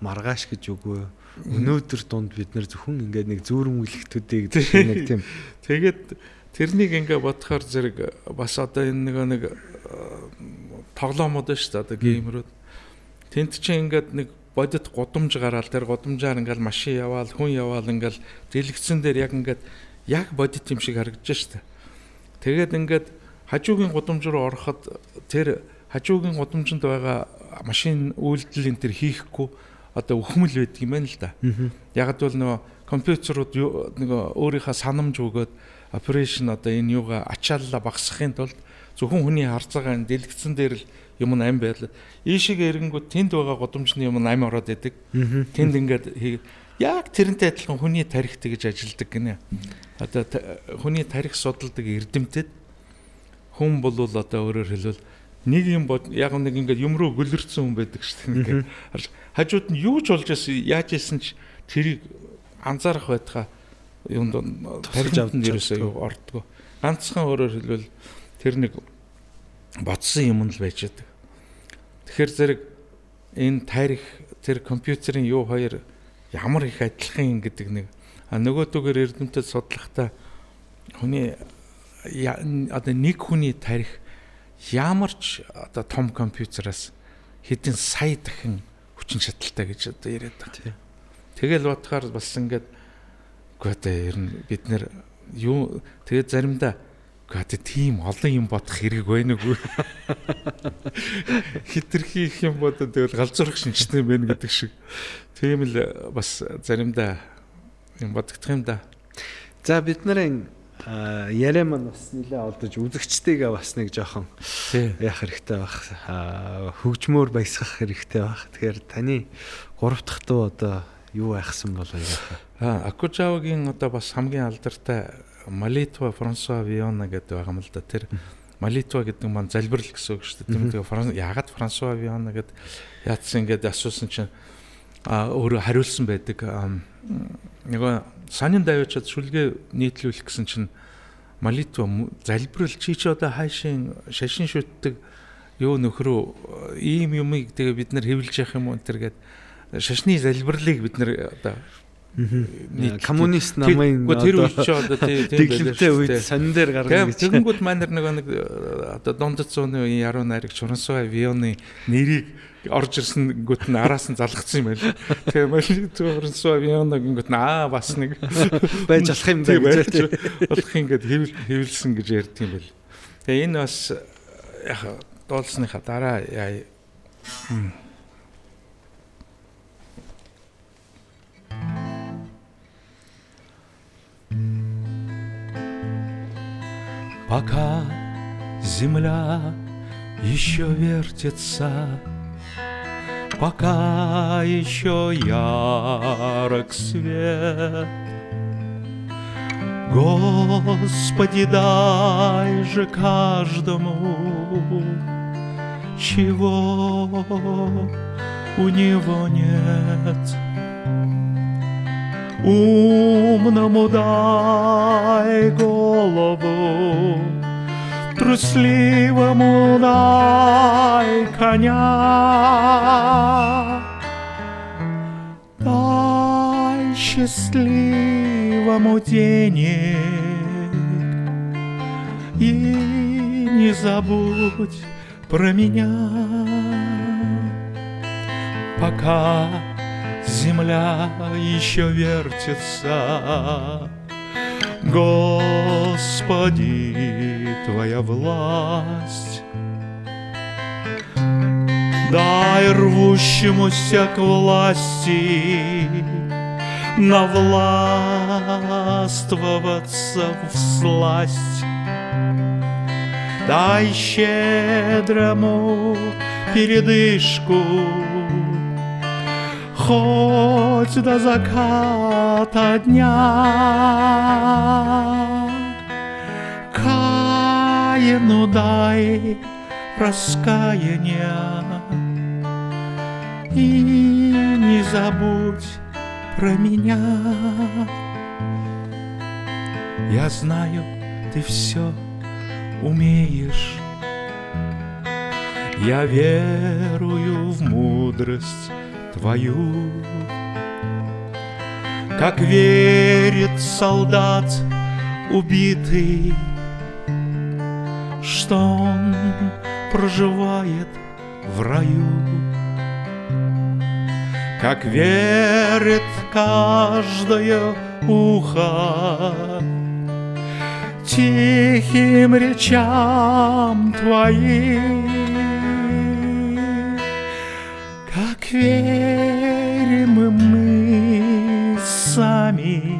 маргааш гэж үгүй өнөөдөр дунд бид нэр зөвхөн ингээд нэг зүүрэн үлэгтүүдийг нэг тийм тэгээд тэрнийг ингээ бодохоор зэрэг бас одоо энэ нэг нэг э, тоглоомод шүү дээ одоо геймерүүд тент чинь ингээд нэг бодит гудамж гараал тэр гудамжаар ингээл машин яваал хүн яваал ингээл дэлгэцэн дээр яг ингээд яг бодит юм шиг харагдаж штэ. Тэгээд ингээд хажуугийн гудамж руу ороход тэр хажуугийн гудамжинд байгаа машин үйлдэл энэ төр хийхгүй одоо өхмөл байдаг юм байна л да. Яг бол нөгөө компьютерууд нөгөө өөрийнхөө санамж өгөөд операшн одоо энэ юугаа ачаалла багасгахын тулд зөвхөн хүний энэ дэлгэцэн дээр л юм ам байлаа. Ийшиг эрэнгүүд тэнд байгаа гудамжны юм ам ороод идэг. Тэнд ингээд яг тэрнтэй адилхан хүний тарих тэгж ажилдаг гинэ. Одоо хүний тарих судалдаг эрдэмтэд хүн бол одоо өөрөөр хэлбэл нэг юм бод яг нэг ингээд юм руу гөлөрцөн хүн байдаг шүү дээ. Ингээд хажууд нь юу ч болж байсан яаж исэн ч тэрийг анзаарах байтгаа юунд тарих авдан ерөөсөө ордгоо. Ганцхан өөрөөр хэлбэл тэр нэг бодсон юм л байж байгаа. Тэгэхээр зэрэг энэ тарих тэр компьютерийн юу хоёр ямар их адилхан гэдэг нэг а нөгөөдөгөр эрдэмтэд судлахдаа хүний одоо нэг хүний тарих ямар ч одоо том компьютераас хэдэн сая дахин хүчин чадалтай гэж одоо яриад байгаа. Тэгэл бодохоор бас ингээд үгүй одоо ер нь бид нэр юу тэгээд заримдаа үгүй одоо тийм олон юм бодох хэрэг байна уу? Хитрхи их юм бодоод тэгэл галзуурах шинжтэй байна гэдэг шиг. Тийм л бас заримдаа юм бодогдох юм да. За бид нарын яриа маань бас нэлээ олдож үзэгчтэйгээ бас нэг жоохон яах хэрэгтэй байх хөгжмөөр баясгах хэрэгтэй байх. Тэгэхээр таны гурав дахь дуу одоо юу айхсан болоо яах вэ? А Акужавагийн одоо бас хамгийн алдартай Малитва Франсуа Виона гэдэг байгаа юм л да. Тэр Малитва гэдэг маань залбирал гэсэн үг шүү дээ. Тийм тэгээ яагаад Франсуа Виона гэд яатсан ингээд асуусан чинь а өөрөө хариулсан байдаг. Нөгөө санин давиачаад сүлгээ нийтлүүлэх гэсэн чинь молитва залбирал чи ч одоо хайшин шашин шүтдэг юу нөхрөө ийм юмыг тэгээ бид нар хэвлэж явах юм уу энэ гээд шашны залбирлыг бид нар одоо коммунист намын тэр үед ч одоо тийм дэглэмтэй үед сонин дээр гаргана гэж. Тэгэнгүүт маань нэг нэг одоо дундад зууны яруу найраг Чурансуа Вионы нэрийг орж ирсэн гүт нь араас нь залгацсан юм байл. Тэгээ машин Чурансуа Вионаг гингүүт нь аа бас нэг байж болох юм даа гэж болох ингээд хэвлсэн гэж ярьд юм байл. Тэгээ энэ бас яг дуулсныхаа дараа яа Пока земля еще вертится, Пока еще ярок свет. Господи, дай же каждому, чего у него нет. Умному дай голову, Трусливому дай коня. Дай счастливому денег И не забудь про меня, пока земля еще вертится. Господи, Твоя власть. Дай рвущемуся к власти навластвоваться в сласть. Дай щедрому передышку хоть до заката дня. Каину дай раскаяния И не забудь про меня. Я знаю, ты все умеешь. Я верую в мудрость твою. Как верит солдат убитый, Что он проживает в раю. Как верит каждое ухо тихим речам твоим, верим мы сами,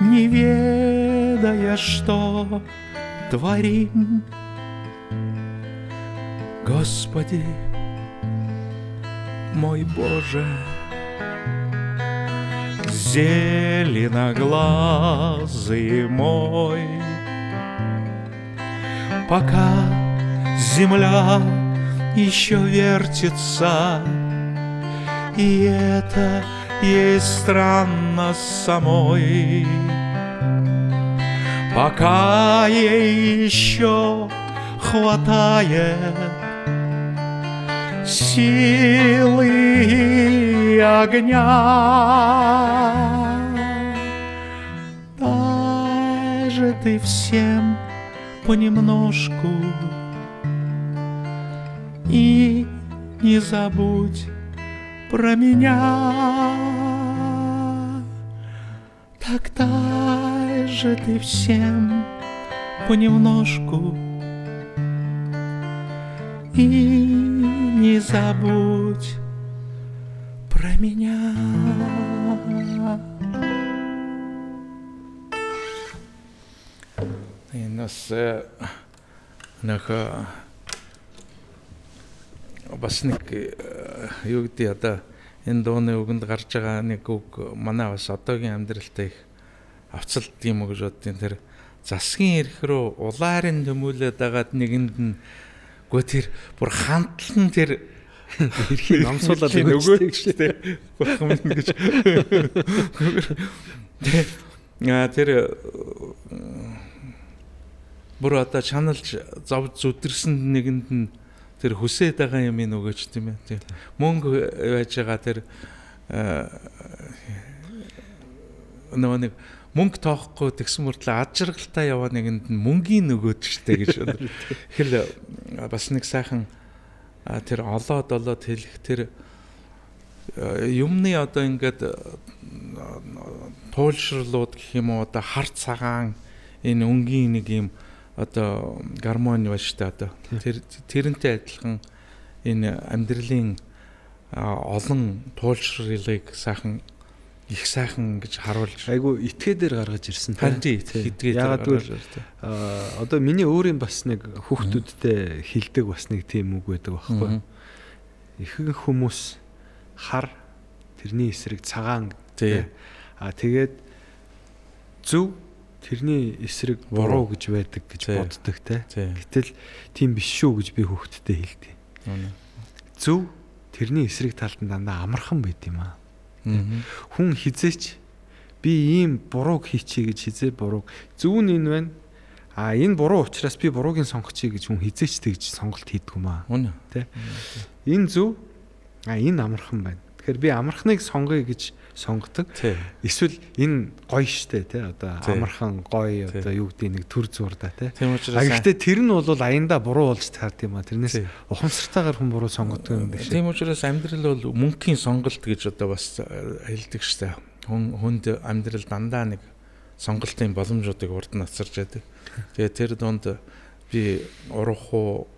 не ведая, что творим. Господи, мой Боже, зеленоглазый мой, пока земля еще вертится, и это ей странно самой. Пока ей еще хватает силы и огня. Даже ты всем понемножку и не забудь про меня. Так дай же ты всем понемножку и не забудь про меня. Бас э, нэг э, бас нэг э, юу гэдэг одоо энэ дууны үгэнд гарч байгаа нэг үг манай бас одоогийн амьдралтай их авцалт юм уу гэж боддیں۔ Тэр засгийн эрх рүү улаарын төмүүлээд байгаад нэгэнд нь гоо тэр бүр хандлан тэр Эрхийн намсуулаад нөгөөд шүү дээ. Бах юм гэж. Аа тэр э, бүр одоо чаналж зов зүдэрсэн нэгэнд нь тэр хүсээд байгаа юм нөгөөч тийм ээ. Тийм. Мөнгө байж байгаа тэр э, нөгөө нэг мөнгө тоохгүй тэгсэн мөртлөө ад жаргалтай яваа нэгэнд нь мөнгийн нөгөөд штэ гэж. Хэл бас нэг сайхан а, тэр олоод олоод хэлэх тэр э, юмны одоо ингээд э, туулшрлууд гэх юм уу одоо харт цагаан энэ өнгийн нэг юм одоо гармони байна шүү дээ одоо тэр тэрнтэй адилхан энэ амьдралын олон туулшралыг сайхан их сайхан гэж харуулж айгу итгэ дээр гаргаж ирсэн харин тий хэдгээд ягаад гэвэл одоо миний өөрийн бас нэг хүүхдүүдтэй хилдэг бас нэг тийм үг байдаг байхгүй ихэнх хүмүүс хар тэрний эсрэг цагаан Тий. а тэгээд зөв тэрний эсрэг буруу. гэж байдаг гэж боддог те. Гэтэл тийм биш шүү гэж би хүүхдтэй хэлдэг. Зөв тэрний эсрэг талд нь дандаа амархан байд юм аа. Хүн хизээч би ийм бурууг хийчихье гэж хизээ бурууг. Зөв нь энэ байна. А энэ буруу учраас би буруугийн сонгочихъя гэж хүн хизээч тэгж сонголт хийдэг юм аа. Үнэ. Энэ зөв а энэ амархан байна. Тэгэхээр би амархныг сонгоё гэж сонгодог. Эсвэл энэ гоё штэ тий одоо амархан гоё одоо юу гэдэг нэг төр зурда тий. А гэхдээ тэр нь бол аяндаа буруу болж таард юм а тэрнээс ухамсартайгаар хүн буруу сонгодог юм биш. Тийм учраас амьдрал бол мөнхийн сонголт гэж одоо бас хэлдэг штэ. Хүн хүнд амьдрал дандаа нэг сонголтын боломжуудыг урд нь асарж яадаг. Тэгээ тэр донд би урах уу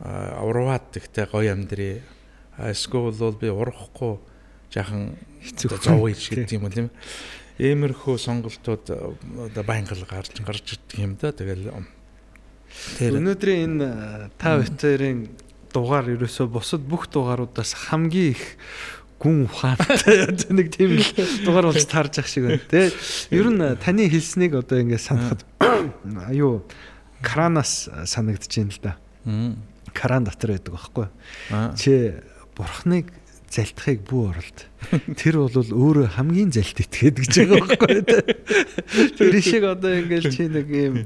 а, ураад тэгтээ гоё амьдрий. Эсвэл бол би урахгүй жаахан хэцүү зовъё гэдэг юм уу тийм. Иймэрхүү сонголтууд э, одоо байнга л гарч гарч ирдэг юм да. Тэгэл тэр Өнөөдрийн энэ э, та бүхэн дугаар ерөөсөө бусад бүх дугааруудаас хамгийн их гүн ухаантай нэг тийм л дугаар болж таарж ах шиг байна. Тэгээ ер нь э, таны хэлснийг одоо ингээд санахад аюу кранаас санагдаж байна л да. Кран дотор байдаг байхгүй. Чи бурхныг залтахыг бүү оролд. Тэр бол өөрөө хамгийн залт итгээд гэж байгаа байхгүй. Тэр шиг одоо ингээл чи нэг юм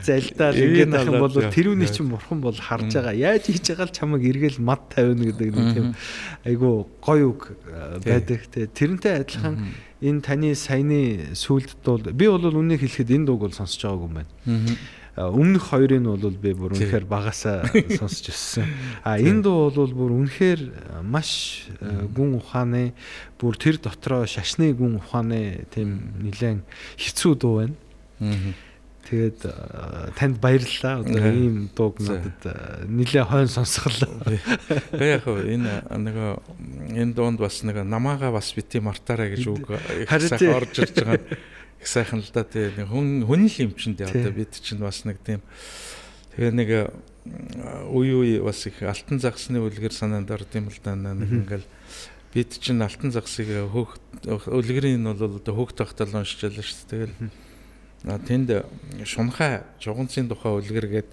залдаал ингээд ах юм бол тэрүүний чинь бурхан бол харж байгаа. Яаж хийж байгаа л чамайг эргээл мад тавина гэдэг нэг тийм айгу гоё үг э, байдаг. Тэ тэрнтэй адилхан энэ таны саяны сүлд бол би бол үнийг хэлэхэд энэ дууг бол сонсож байгаагүй юм байна. Өмнөх хоёрыг нь бол би бүр үнэхээр багасаа сонсч өссөн. А энэ дуу бол бүр үнэхээр маш гүн ухааны бүр тэр дотроо шашны гүн ухааны тийм нэлээд хэцүү дуу байна. Тэгээд танд баярлалаа. Одоо ийм дууг надад нэлээ хойно сонсголоо. Тэгээ яг энэ нөгөө энэ дуунд бас нэг намаага бас бити мартаарай гэж үг сайхан орж ирж байгаа. Их сайхан л да тий. Нэг хүн хүн л юм чин тий. Одоо бид чинь бас нэг тийм тэгээ нэг үе үе бас их алтан загсны үлгэр санаанд орд юм л да. Нэг ингээл бид чинь алтан загсыг хөөх үлгэрийн нь бол одоо хөөх тогтол уншижлаа шүү дээ. Тэгэл тэнд шунхай жуганцын тухай үлгэргээд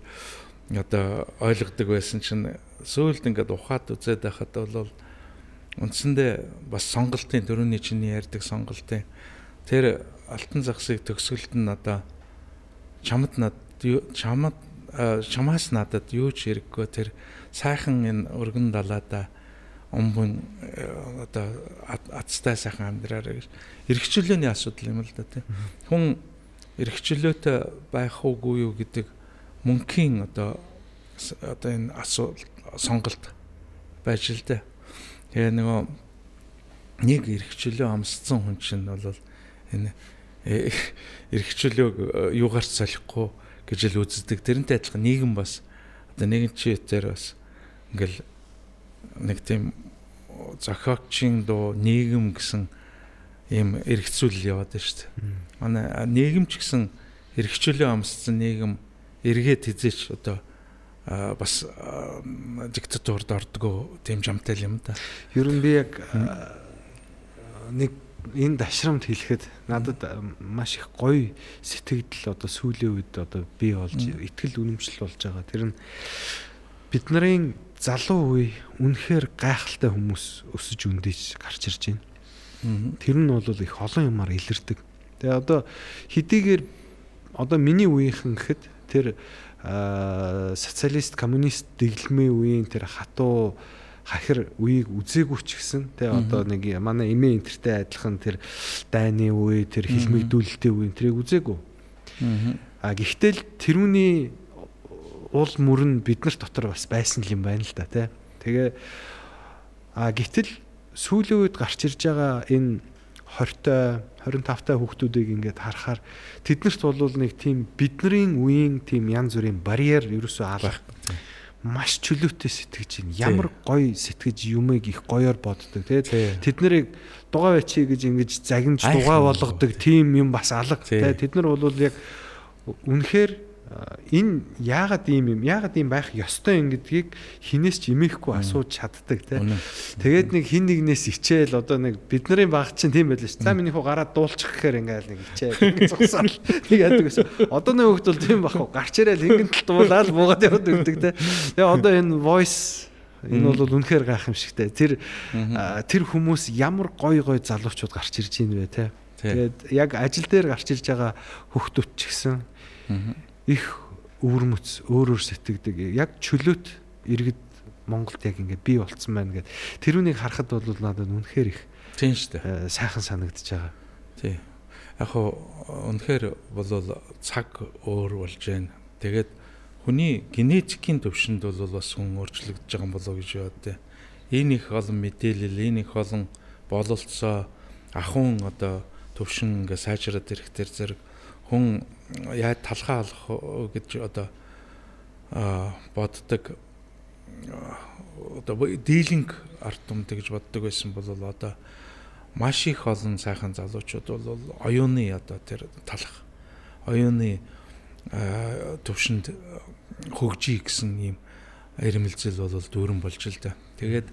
одоо ойлгодог байсан чинь сүүлд ингээд ухаад үзээд байхад бол үндсэндээ бас сонголтын дөрөвний чиний ярьдаг сонголтын тэр алтан загсыг төгсгөлд нь одоо чамд над чамд чамаас надад юу ч хэрэггүй. Тэр сайхан энэ өргөн далаада өмбөн э, одоо азтай сайхан амьдраарай гэж эргчлөөний асуудал юм л да тийм хүн эргчлөөтэй байх уугүй юу гэдэг мөнхийн одоо одоо энэ асуудал сонголт байж л дээ. Тэгээ нөгөө нэг эргчлөө амсцсан хүн чинь бол энэ э, эргчлөөг э, юугаарч солихгүй гэж л үздэг. Тэрнтэй адилхан нийгэм бас одоо нэгэн чигээр бас ингээл нэг тийм зохиогчийн дуу нийгэм гэсэн ийм эргцүүл яваад байна шүү дээ. Манай нийгэм ч гэсэн эргчлөө амсцсан нийгэм эргээд хизээч одоо бас диктатурд ордгоо тийм жамтай юм да. Ер нь би яг нэг энэ дашрамд хэлэхэд надад маш их гоё сэтгэл одоо сүүлийн үед одоо би болж ихтгэл үнэмшил болж байгаа. Тэр нь бид нарын залуу үе үнэхээр гайхалтай хүмүүс өсөж өндөж гарч ирж байна. Тэр нь бол их олон юмар илэрдэг. Тэгээ одоо хэдийгээр одоо миний үеийнхэн гэхэд тэр социалист коммунист дэглэмийн үеийн тэр хатуу хахир үеийг үзээгүй ч гэсэн тэгээ одоо нэг манай эмээ энтертэй адилхан тэр дайны үе тэр хилмигдүүлэлтийн үе тэрийг үзээгүй. А гэхдээ л тэрүүний уул мөрөн бид нар дотор бас байсан юм байна л да тий. Тэгээ а гэтэл сүүлийн үед гарч ирж байгаа энэ 20-той 25-той хүүхдүүдийг ингээд харахаар тэднэрт бол нэг тийм бидний үеийн тийм янз бүрийн барьер ерөөсөө алах маш чөлөөтэй сэтгэж байна. Ямар гоё сэтгэж юмыг их гоёор боддог тий. Тэд нарыг дугаа бачи гэж ингэж загинж дугаа болгодог тийм юм бас алга Тий. Тэд нар бол яг үнэхээр энэ яагаад ийм юм яагаад ийм байх ёстой юм гэдгийг хинээс ч имээхгүй асууж чаддаг тий. Үнэн. Тэгээд нэг хин нэгнээс ичээл одоо нэг бидний баг чинь тийм байлаа ш. За минийх уу гараад дуулчих гэхээр ингээл нэг ичээл зогсоол нэг яадаг гэсэн. Одоо нэг хөлт бол тийм бах уу гарч ирээл хингэн талт дуулаад буугаад яваад өгдөг те. Тэгээ одоо энэ voice энэ бол үнэхээр гайхамшигтай. Тэр тэр хүмүүс ямар гой гой залуучууд гарч ирж байна вэ те. Тэгээд яг ажил дээр гарч ирж байгаа хүүхдүүд ч гэсэн их өвөрмөц өөр өөр сэтгэдэг. Яг чөлөөт иргэд Монголд яг ингээд бий болцсон байна гэд. Тэрүүнийг харахад бол надад үнэхээр их Тийм шүү дээ. э, сайхан санагдаж байгаа. Тий. Яг хоо үнэхээр бол цаг өөр болж байна. Тэгээд хүний генетикийн төвшөнд бол бас хүн өөрчлөгдөж байгаа болоо гэж боддээ. Энэ их олон мэдээлэл, энэ их олон бололцоо ахын одоо төвшин ингээ сайжраад ирэхтэр зэрэг хүн яа талхаа алах гэж одоо боддог одоо дийлинг арт түмтэй гэж боддог байсан бол одоо маш их олон сайхан залуучууд бол оюуны одоо тэр талах оюуны төвшөнд хөгжий гэсэн ийм ирмэлзэл бол дүүрэн болж л да. Тэгээд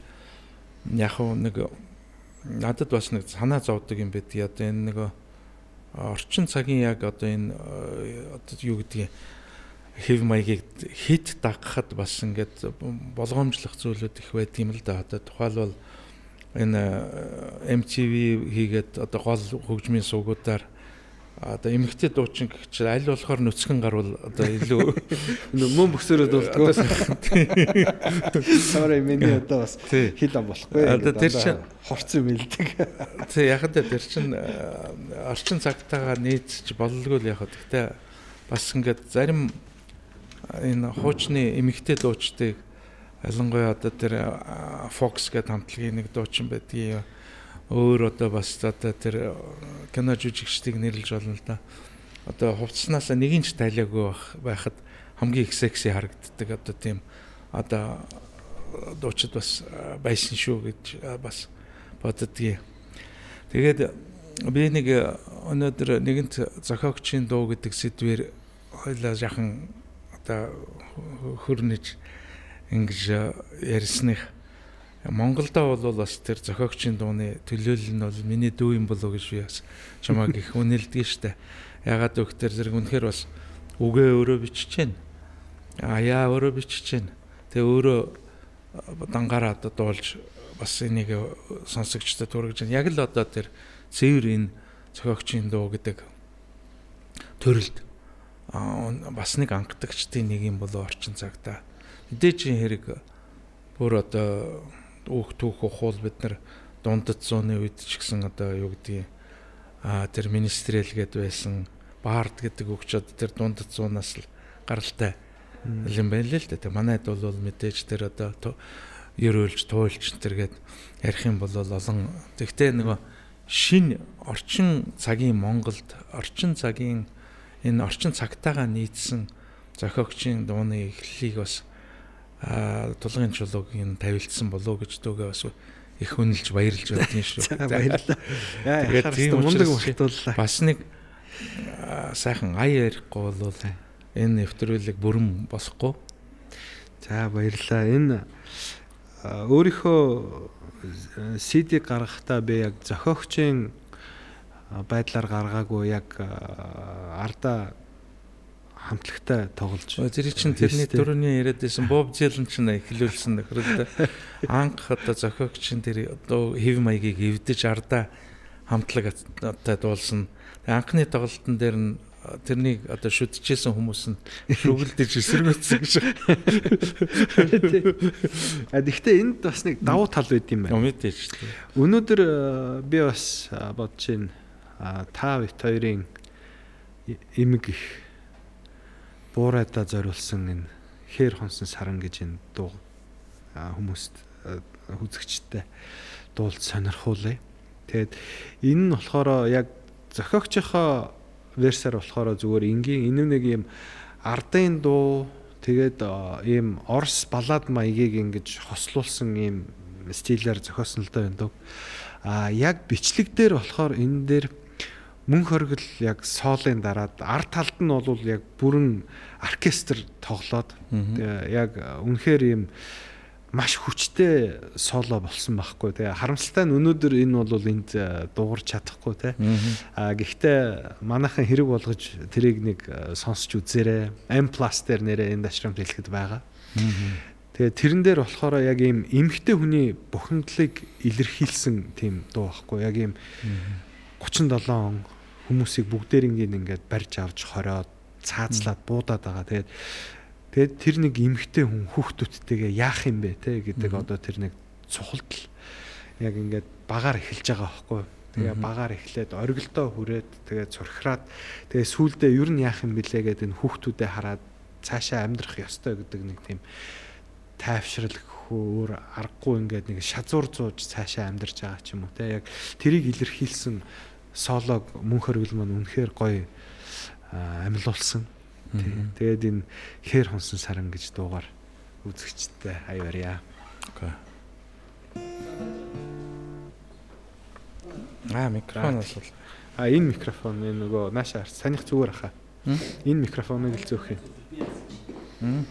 яг нэг надад бас нэг санаа зовдөг юм байдаг. Одоо энэ нэг орчин цагийн яг одоо энэ э, одоо юу гэдгийг хэв маягийг хит дагахад бас ингээд болгоомжлох зүйлүүд их байдаг юм л да. Одоо тухайлбал энэ э, MTV хийгээд одоо гол хөгжмийн сувгуудаар одоо эмэгтэй дуучин гэх чинь аль болохоор нүцгэн гарвал одоо илүү Мөн бөксөрөд болдгоо. Sorry миний одоо бас хил ам болохгүй. Одоо тэр чинь- хорцсон мэлдэг. тий яг л тэр чин орчин цагтаагаар нийцж боллгүй л яг хөө гэхдээ бас ингээд зарим энэ хуучны эмэгтэй дуучдыг ялангуяа одоо тэр Fox гэдэг хамтлагийн нэг дуучин байдгийг өөр одоо бас одоо тэр кино жүжигчдийг нэрлэж болно л да. одоо хувцснаас нэг ч тайлаагүй байхад хамгийн их секси харагддаг одоо тийм одоо дуучид бас байсан шүү гэж бас боддгийг. Тэгээд би нэг өнөөдөр нэгэнт зохиогчийн дуу гэдэг сэдвээр хойлоо яхан одоо хөрнөж ингэж ярьсных Монголдо бол бас тэр зохиогчийн дууны төлөөлөл нь бол миний дүү юм болов гэж би бас чамааг их үнэлдэг штэ. Ягаад гэвэл зэрэг үнэхээр бас үгээ өөрөө байна. Аяа өөрөө байна. Тэгээ өөрөө дангаараа одоо дуулж бас энийг сонсогчдод хүргэж байна. Яг л одоо тэр цэвэр энэ зохиогчийн дуу гэдэг төрөлд бас нэг анхдагчдын нэг юм болоо орчин цагта мэдээж хэрэг бүр одоо өөх түүх ухуул бид нар дундад зууны үед ч гэсэн одоо юу гэдгийг а тэр министрэл гээд байсан баард гэдэг өгчөд тэр дундад зуунаас л гаралтай юм байна л да. Манайд бол мэдээж тэр одоо ерөөлж туйлж тэргээд ярих юм бол олон тэгтээ нөгөө шин орчин цагийн Монголд орчин цагийн энэ орчин цагтаагаа нийцсэн зохиогчийн дууны эхлэлийг бас тулгын чулуугийн тавилдсан болов гэж дүүгээ бас их үнэлж баярлж байдгийн шүү. Баярлалаа. Тэгээд тийм мундаг мартууллаа. Бас нэг сайхан ая ярихгүй бол энэ нэвтрүүлэг бүрэн босхгүй. За баярлалаа. Энэ өөрийнхөө CD гаргахдаа би яг зохиогчийн байдлаар гаргаагүй яг ардаа хамтлагтай тоглож. Тэр чинь тэрний дөрөвний яриад байсан Bob Dylan ч эхлүүлсэн нөхрөлдөө анх одоо зохиогч тэр одоо хэв маягийг эвдэж ардаа хамтлагтай дуулсан. Анхны тоглолтын дээр нь тэрнийг одоо шүтжижсэн хүмүүс нь шүглдэж эсэргүүцсэн гэж. А гэхдээ энд бас нэг давуу тал байд юм байна. Мэдээж. Өнөөдөр би бас бодож байна. Та бит хоёрын эмэг их буурайдаа зориулсан энэ хээр хонсон саран гэж энэ дуу хүмүүст хүзэгчтэй дуулж сонирхуулъя. Тэгээд энэ нь болохоор яг зохиогчийнхоо версаар болохоор зүгээр энгийн энэ нэг юм ардын дуу тэгээд ийм орс баллад маягийг ингэж хослуулсан ийм стилээр зохиосон л да энэ. А яг бичлэг дээр болохоор энэ дээр мөн хоригл яг соолын дараад арт талд нь бол яг бүрэн оркестр тоглоод яг үнэхээр ийм маш хүчтэй соло болсон байхгүй тэгээ харамсалтай нь өнөөдөр энэ бол энд дуугарч чадахгүй те а гэхдээ манайхан хэрэг болгож тэрийг нэг сонсч үзээрэй. M+ дээр нэрээ энэ дашрамт хэлэхэд байгаа. Тэгээ тэрэн дээр болохоор яг ийм эмхтэй хүний бухимдлыг илэрхийлсэн тийм дуу байхгүй яг ийм 37 хүмүүсийг бүгдээрингийн ингээд барьж авч хориод цаазлаад буудаад байгаа. Тэгээд тэгээд тэр нэг эмгтэй хүн хүүхдүүдтэйгээ яах юм бэ те гэдэг одоо тэр нэг цухалдал яг ингээд багаар эхэлж байгаа байхгүй. Тэгээ багаар эхлээд оргилдоо хүрээд тэгээ цурхраад тэгээ сүулдэ ер нь яах юм бэлээ гэдэг энэ хүүхдүүдэд хараад цаашаа амьдрах ёстой гэдэг нэг тийм тайвшрал өөр аргагүй ингээд нэг шазуур зууж цаашаа амьдарч байгаа ч юм уу те яг тэрийг илэрхийлсэн солог мөн хөргөл маань үнэхээр гоё амилуулсан. Тэгээд энэ хээр хонсон саран гэж дуугаар үзэгчтэй аяарья. Окей. Аа микрофон асуул. А энэ микрофон энэ нөгөө нааша санийх зүгээр хаа. Энэ микрофоныг л зөөх юм.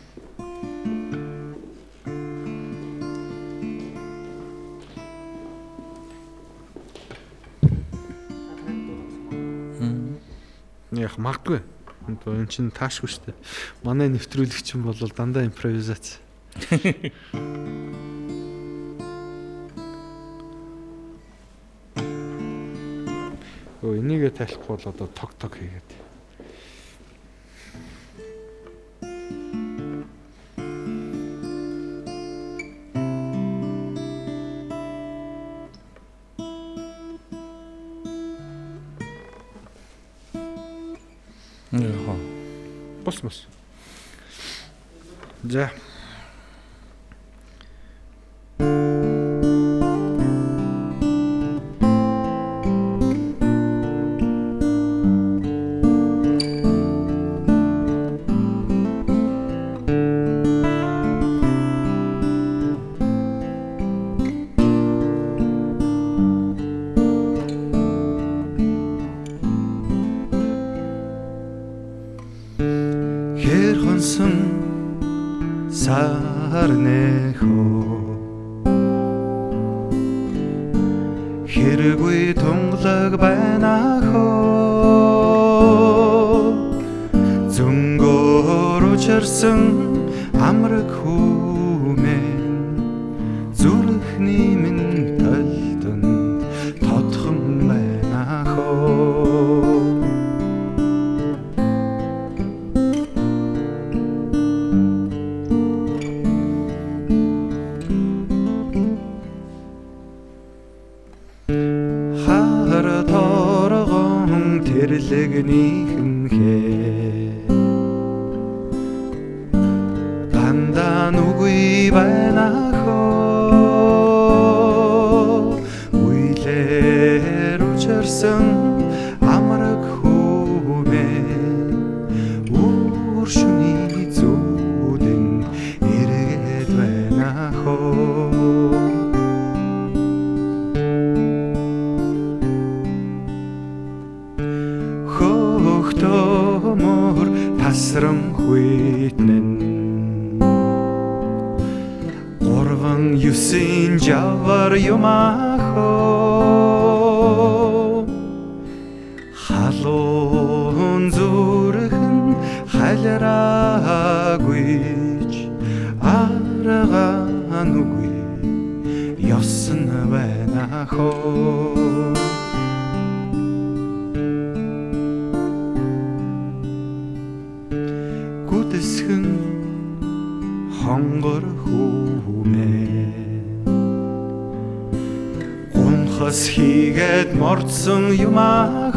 Яг магадгүй. Энэ чинь таашгүй шүү дээ. Манай нэвтрүүлэгч юм бол дандаа импровизац. Өө энийгээ тайлахгүй бол одоо тог тог хийгээд. Яа. Бос бос. За. Халуун зүрхэн халраагүйч аргаа нүгүй ёсон байна хоо гүдсгэн хонгор хүмээ гунхас хийгээд мордсон юм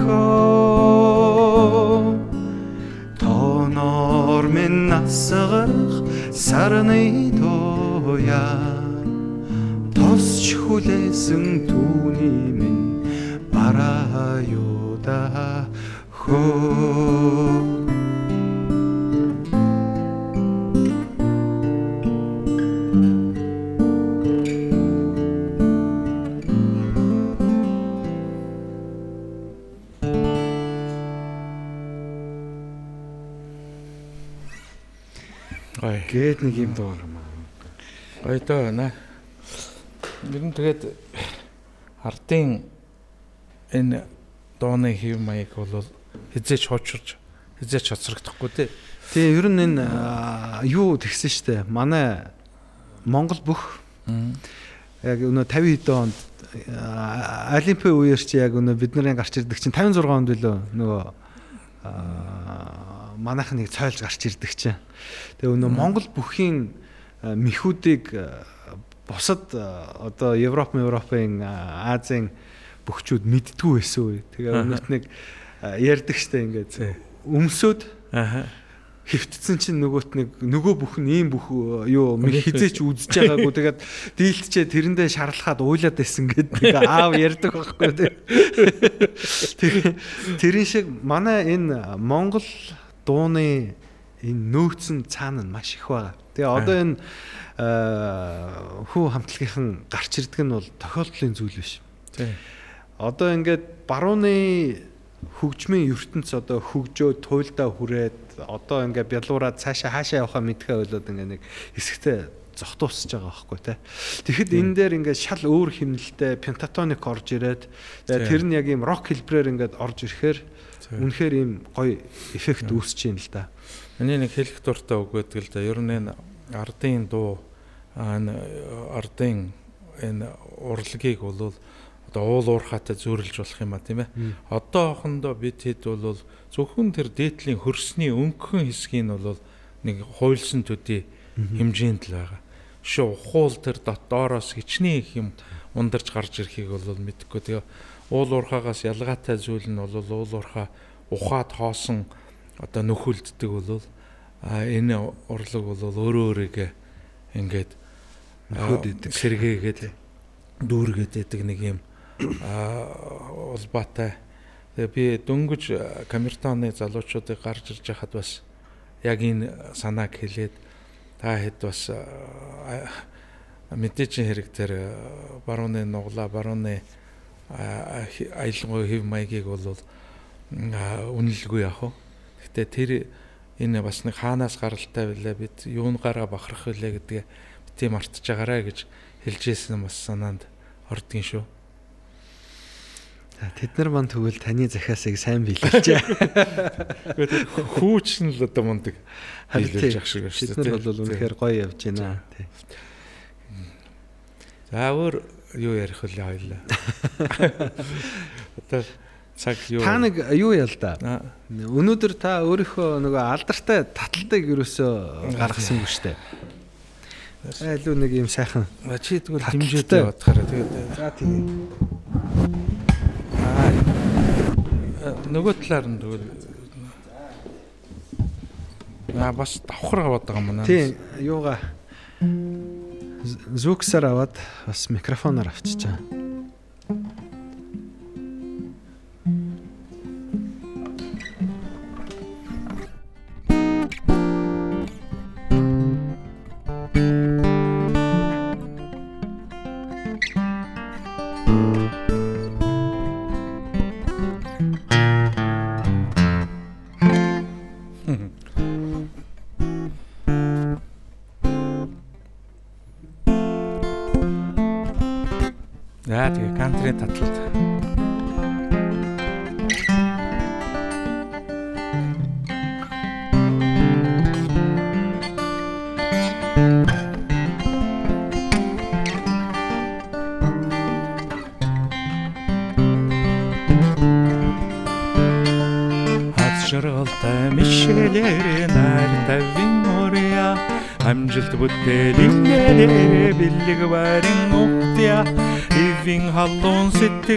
ахоо тонор минь насгарах сарны тоя тосч хүлээсэн түүний минь бараа юуда хөө гээд нэг юм дуур юм аа. Гой доо на. Ер нь тэгээд ардын энэ дооны хэв маяг бол хизээч хуучирч хизээч хоцрогдохгүй тий. Тэгээ ер нь энэ юу тэгсэн штэ. Манай Монгол бүх яг өнөө 50 хэдэн онд Олимпийн үеэр чи яг өнөө бид нарын гарч ирдэг чинь 56 онд билүү нөгөө манайх нэг цойлж гарч ирдэг чинь. Тэгээ өнөө Монгол бүхийн аа, мэхүүдийг аа, бусад аа, одоо Европ, Европын Азийн бөхчүүд мэддгүү байсан үе. Тэгээ Аха. өнөөт нэг ярьдаг штэ ингээд өмсөд Аха. хөвтцэн чинь нөгөөт нэг нөгөө бүх нь ийм бүх э, юу хизээч үзэж байгаагүй тэгээд дийлтчээ тэрэндээ шарлахад уйлаад байсан гэдэг аав ярьдаг байхгүй тэр тэрэн шиг манай энэ Монгол дууны энэ нөөцн цаана нь маш их байгаа. Тэгээ одоо энэ э, хүү хамтлагийнхан гарч ирдэг нь бол тохиолдлын зүйл биш. Тий. Одоо ингээд барууны хөгжмийн ертөнц одоо хөгжөө туйлдаа хүрээд одоо ингээд бялуураад цаашаа хаашаа явахаа мэдхээ ойлоод ингээд нэг хэсэгтээ зогтуусж байгаа байхгүй те. Тэгэхэд энэ дээр ингээд шал өөр химнэлтэй пентатоник орж ирээд тэр нь яг ийм рок хэлбрээр ингээд орж ирэхээр үнэхээр ийм гоё эффект үүсэж байна л да. Миний нэг хэлэх дуртай үг гэдэг л да. Ер нь энэ ардын дуу энэ ардын энэ урлагийг бол одоо уул уурхаатай зөөрлж болох юм а тийм ээ. Одоохондоо бид хэд бол зөвхөн тэр дээдлийн хөрсний өнгөн хэсгийг нь бол нэг хуйлсан төдий хэмжээнд л байгаа. Шо ухуул тэр дотоороос хичнээн их юм ундарч гарч ирэхийг бол мэдэхгүй. Тэгээ уул уурхаагаас ялгаатай зүйл нь бол уул уурхаа ухаад хоосон одоо нөхөлддөг бол энэ урлаг бол өөрөө өөрийгөө ингээд Нөхөд аа, идэг. сэргээгээд дүүргээд идэг нэг юм аа улбаатай. Тэгээ би дөнгөж камертоны залуучуудыг гарч ирж хахад бас яг энэ санааг хэлээд та хэд бас а, мэдээжин хэрэг а, барууны нуглаа барууны а, хи- аялангуй хэв маягийг бол үнэлгүй яах вэ? Гэхдээ тэр энэ бас нэг хаанаас гаралтай байлаа бид юунагаараа бахарах вүлээ гэдгээ бити мартаж байгаарэ гэж хэлж ирсэн бас санаанд ордгийн шүү. За тэд нар мань тэгвэл таны захиасыг сайн биелүүлжээ. Хүүч нь л одоо мундаг биелүүлж ах шиг байна шүү Тэд нар бол үнэхээр гоё явж байна. За өөр юу ярих вэ хоёлаа. Одоо цаг юу Та нэг юу ял да? Аа, Өнөөдөр та өөрийнхөө нөгөө алдартай таталтыг ерөөсөө гаргасан шүү дээ. Айлуу нэг юм сайхан. чи тэгвэл хэмжээтэй бодохоор тэгээд За тийм. Нөгөө талаар нь тэгвэл Аа бас давхар аваад байгаа юм байна. Тийм юугаа зүгсээр аваад бас микрофоноор авчиж байгаа.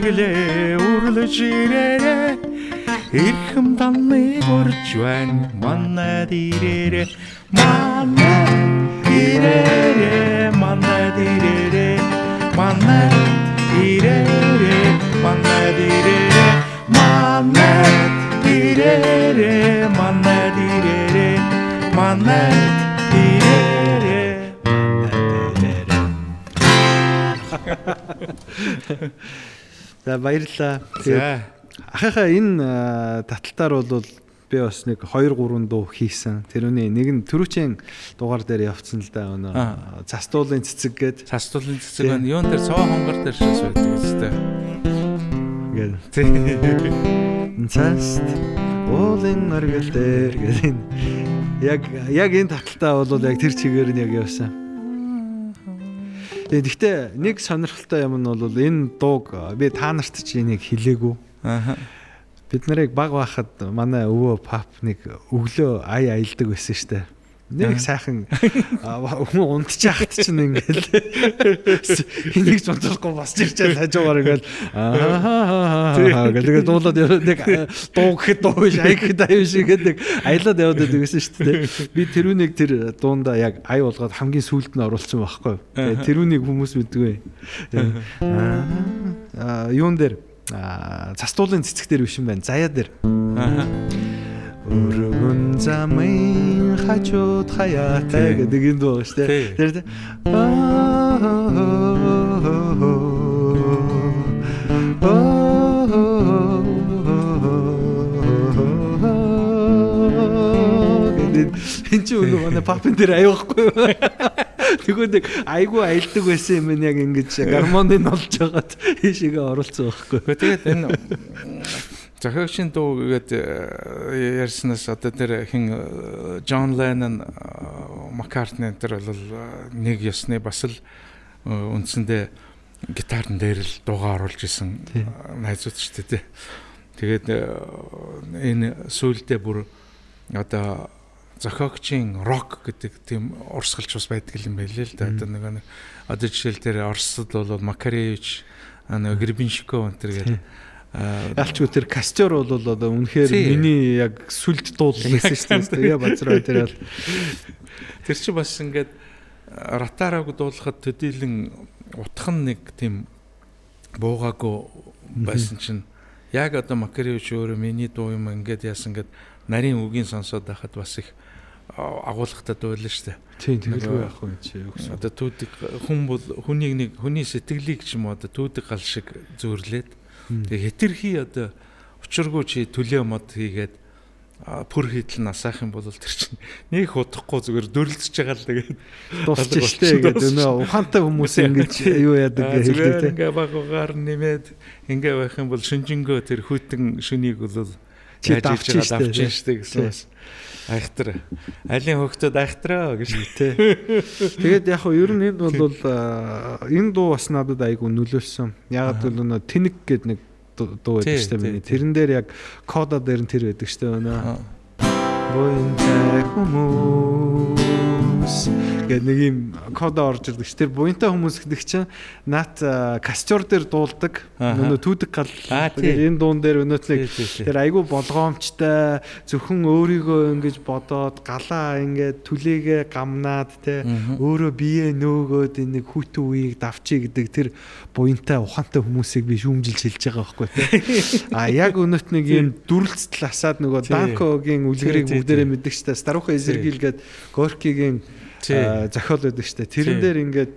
sevgili За баярлалаа. За. ахыхаа энэ таталтаар бол би бас нэг 2 3 дуу хийсэн. Тэрүүний нэг нь төрүүчийн дугаар дээр явцсан л да өнөө застуулын цэцэг гээд Цастуулын цэцэг байна. Юун дээр цоо хонгор дээр шээс байдаг үстэй. Тий. цаст уулын оргил дээр гээд энэ яг яг энэ таталтаа бол яг тэр чигээр нь яг явсан. Тэгээд гэхдээ нэг сонирхолтой юм нь бол энэ дууг би та нарт ч энийг хэлээгүй. Аха. Бид нарыг баг байхад манай өвөө пап нэг өглөө ай аялдаг байсан штэ. Нэг сайхан хүн унтчих чинь ингээл энийг зунцлахгүй босч ирчээ хажуугаар ингээл аа гэдэг дуулаад нэг дуу гэхэд дуу биш ай гэхэд ай биш гэдэг нэг аялаад яваад гэсэн шүү дээ. Би тэрүүнийг тэр дуунда яг ай болгоод хамгийн сүүлд нь оруулсан байхгүй. Тэгээ тэрүүнийг хүмүүс мэдгүй. Аа юун дээр аа застуулын цэцэг дээр биш юм байна. Заяа дээр. Аха. Өргөн замын хажууд хаяатай гэдэг энэ дуу шүү дээ. Тэр тэ- гэдэг энэ чи өнөө манай папын дээр аюухгүй юу? Тэгвэл нэг айгүй аялдаг байсан юм яг ингэж гармоныг олж хагаад ийшээгээ оруулсан байхгүй. Тэгээд энэ зохиогчийн дуу гэдэг ярьснаас одоо тэр хин Джон Леннон Маккартни тэр бол э, нэг ёсны бас л э, үндсэндээ гитарн дээр л дуугаа оруулж исэн э, найзууд шүү дээ. Тэгээд энэ сүүлдээ бүр одоо зохиогчийн рок гэдэг тийм урсгалч бас байдаг юм байлээ л да. Одоо нэг нэг одоо жишээл тэр Оросд бол Макаревич Гребенщиков энэ төр гэдэг Ялчгүй тэр кастер бол одоо үнэхээр миний яг сүлд дуулсан шүү дээ. Тэгээ базраа тэр бол Тэр чи бас ингээд ратараг дуулахад төдийлөн утхан нэг тийм буугаагүй байсан чинь яг одоо Макаревич өөрөө миний дуу юм ингээд яасан ингээд нарийн үгийн сонсоод байхад бас их а, агуулгатай дуулна шүү дээ. тийм тэгэлгүй яах вэ чи өгсөн. Одоо түүдэг хүн бол хүнийг нэг хүний сэтгэлийг ч юм уу одоо түүдэг гал шиг зөөрлээд тэгээ хэтэрхий одоо учиргүй чи төлөө мод хийгээд пүр хийдэл насаах юм бол тэр чинь нэг удахгүй зүгээр дөрлөж байгаа л тэгээд дуусчих штэ гэдэг өнөө ухаантай хүмүүс ингэж юу яадаг зүгээр хэлдэг ингээ багуугаар нэмээд ингээ байх юм бол шүнжэнгөө тэр хүйтэн шүнийг бол Чи давчих хийж штэ, гэсэн бас айхтар алийн хөхтөд айхтраа гэж тий. Тэгээд яг хөө ер нь энд бол энэ дуу бас надад айгу нөлөөлсөн. Яг л өнөө тэнэг гэдэг нэг дуу байдаг штэ миний. Тэрэн дээр яг кода дээр нь тэр байдаг штэ өнөө. Аа. Буянтай хүмүүс гэдэг нэг юм кода орж ирдэг ш. Тэр буянтай хүмүүс гэдэг чинь наад а, костер дээр дуулдаг. Өнөө түүдэг гал. Энэ дуун дээр өнөөт Тий, нэг тий, тий. тэр айгүй болгоомжтой зөвхөн өөрийгөө ингэж бодоод галаа ингээд түлээгээ гамнаад те өөрөө бие нөөгөөд энэ нэг хүүтэн үеийг давчий гэдэг тэр буянтай ухаантай хүмүүсийг би шүүмжилж хэлж байгаа байхгүй те. А яг өнөөт нэг юм дүрлцэл асаад нөгөө. Данкогийн үлгэрийг бүгдээрээ мэддэг штэ. Старуха эзэргийл гээд Горкигийн зохиол байдаг штэ. Тэрэн дээр ингээд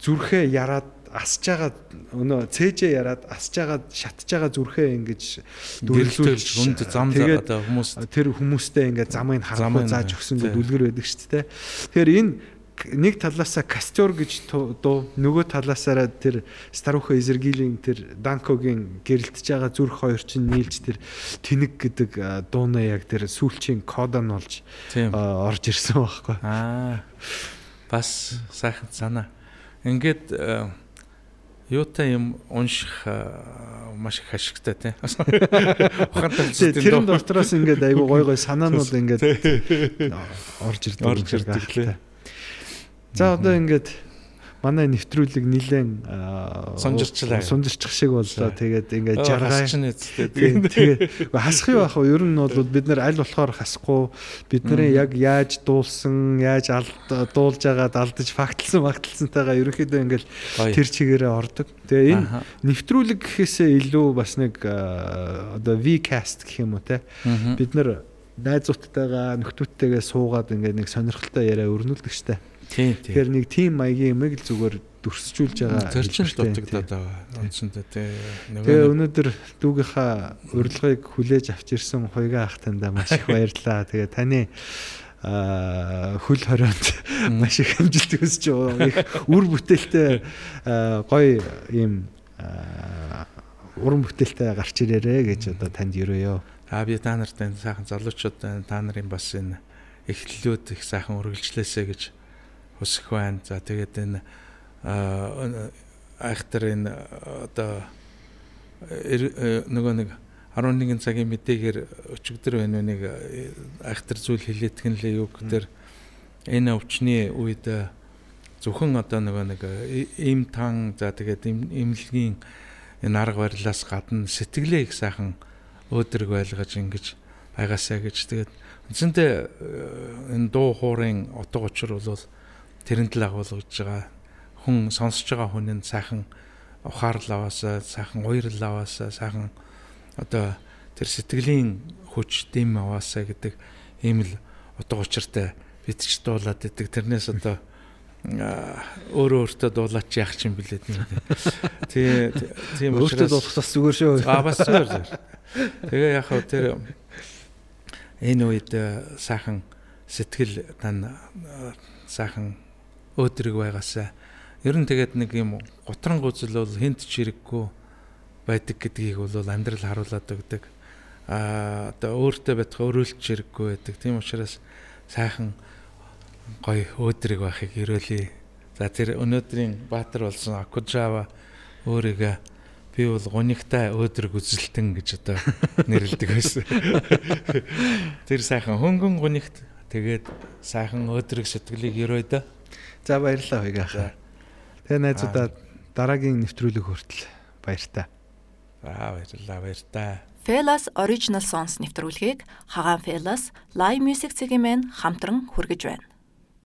зүрхээ яраад асж байгаа өнөө цээжээ яраад асж байгаа шатж байгаа зүрхээ ингэж Гэрэлтүүлж хүнд зам за- тэгээд одоо хүмүүс тэр хүмүүстэй ингээд замыг харахгүй зааж өгсөн гэдэг үлгэр байдаг шүү дээ. Тэгэхээр энэ нэг талаасаа Кастер гэж дуу нөгөө талаасаараа тэр Старуха Эзергилийн тэр Данкогийн гэрэлтж байгаа зүрх хоёр чинь нийлж тэр тэнэг гэдэг дуунаа яг тэр сүүлчийн кода нь болж орж ирсэн байхгүй. аа бас сайхан санаа ингээд юутай юм унших маш их ашигтай тий ухаантай Тэ, зүйлсийн Тэрэн дотроос ингээд айгу гой гой санаанууд ингээд орж ирдэг. Орж ирдэг лээ. За одоо ингээд манай нэвтрүүлэг нилээн аа, Сонжирчлаа. Сонжирчих шиг боллоо. Тэгээд ингээд Тийм, Тэгээд хасах юу ах вэ? Ер нь бол бид нар аль болохоор хасахгүй бидний яг яаж дуулсан, яаж алд дуулж байгаад алдаж фактлсан, фактлсантайгаа ерөнхийдөө ингээд тэр чигээрээ ордог. Тэгээ энэ нэвтрүүлэг гэхээсээ илүү бас нэг одоо V-cast гэх юм уу те. Бид нар найзуудтайгаа нөхдүүдтэйгээ суугаад ингээд нэг сонирхолтой яриа өрнүүлдэг штэ. Тэгэхээр нэг тим маягийн юмыг л зүгээр дүрсжүүлж байгаа. Хэлбэртэй, дутагдаад байгаа. Үндсэндээ тий. Тэгээ өнөөдөр дүүгийнхаа урилгыг хүлээж авч ирсэн хуйгаа ах танда маш их баярлалаа. Тэгээ таны хөл хорионд маш их амжилт хүсэж. Их үр бүтээлтэй гоё ийм уран бүтээлтэй гарч ирээрэ гэж одоо танд өрөөё. А би та нарт энэ сайхан залуучууд байна. та нарын бас энэ эхлэлүүд их сайхан үргэлжлээсэй гэж хүсэх байна. За тэгээд энэ айхтар энэ одоо э, нөгөө нэг 11 цагийн мэдээгээр өчигдөр байна нэг э, айхтар зүйл хилээтгэн лээ юу гэхээр энэ өвчний үед э, зөвхөн одоо нөгөө нэг им тан за тэгээд им- имлэгийн энэ арга барилаас гадна сэтгэлээ их сайхан өөдрөг байлгаж ингэж байгаасаа гэж. Тэгээд үндсэндээ энэ дуу хуурын утга учир бол тэрэн л агуулгаж байгаа хүн сонсож байгаа хүнд сайхан ухаарлал аваасаа сайхан уярал аваасаа сайхан одоо тэр сэтгэлийн хүч дэм аваасаа гэдэг ийм л утга учиртай бид ч дуулаад идэг тэрнээс одоо өөрөө өөртөө дуулаач яах ч юм блээ тийм тий тийм Өөртөө дуулах бас зүгээр шүү. А бас зүгээр. Тэгээ яг хөө тэр энэ үед сайхан сэтгэл тань сайхан өөдрөг байгаасаа ер нь тэгээд нэг юм гутран гүзэл бол хинт ч хэрэггүй байдаг гэдгийг бол амьдрал харуулад өгдөг. А одоо өөртөө байтха өрөөлч хэрэггүй байдаг. Тийм учраас сайхан гоё өөдрөг байхыг ерөөлий. За тэр өнөөдрийн баатар болсон Акужава өөрийгөө би бол гунигтай өөдрөг үзэлтэн гэж одоо нэрлэдэг байсан. Тэр сайхан хөнгөн гунигт тэгээд сайхан өөдрөг сэтгэлийг өрөө дөө. За баярлалаа хуйгаа. Тэгээ найзуудаа дараагийн нэвтрүүлэг хүртэл баяртай. Аа баярлалаа баяртай. Felas Original Songs нэвтрүүлгийг Хагаан Felas Live Music цэгийн мэн хамтран хүргэж байна.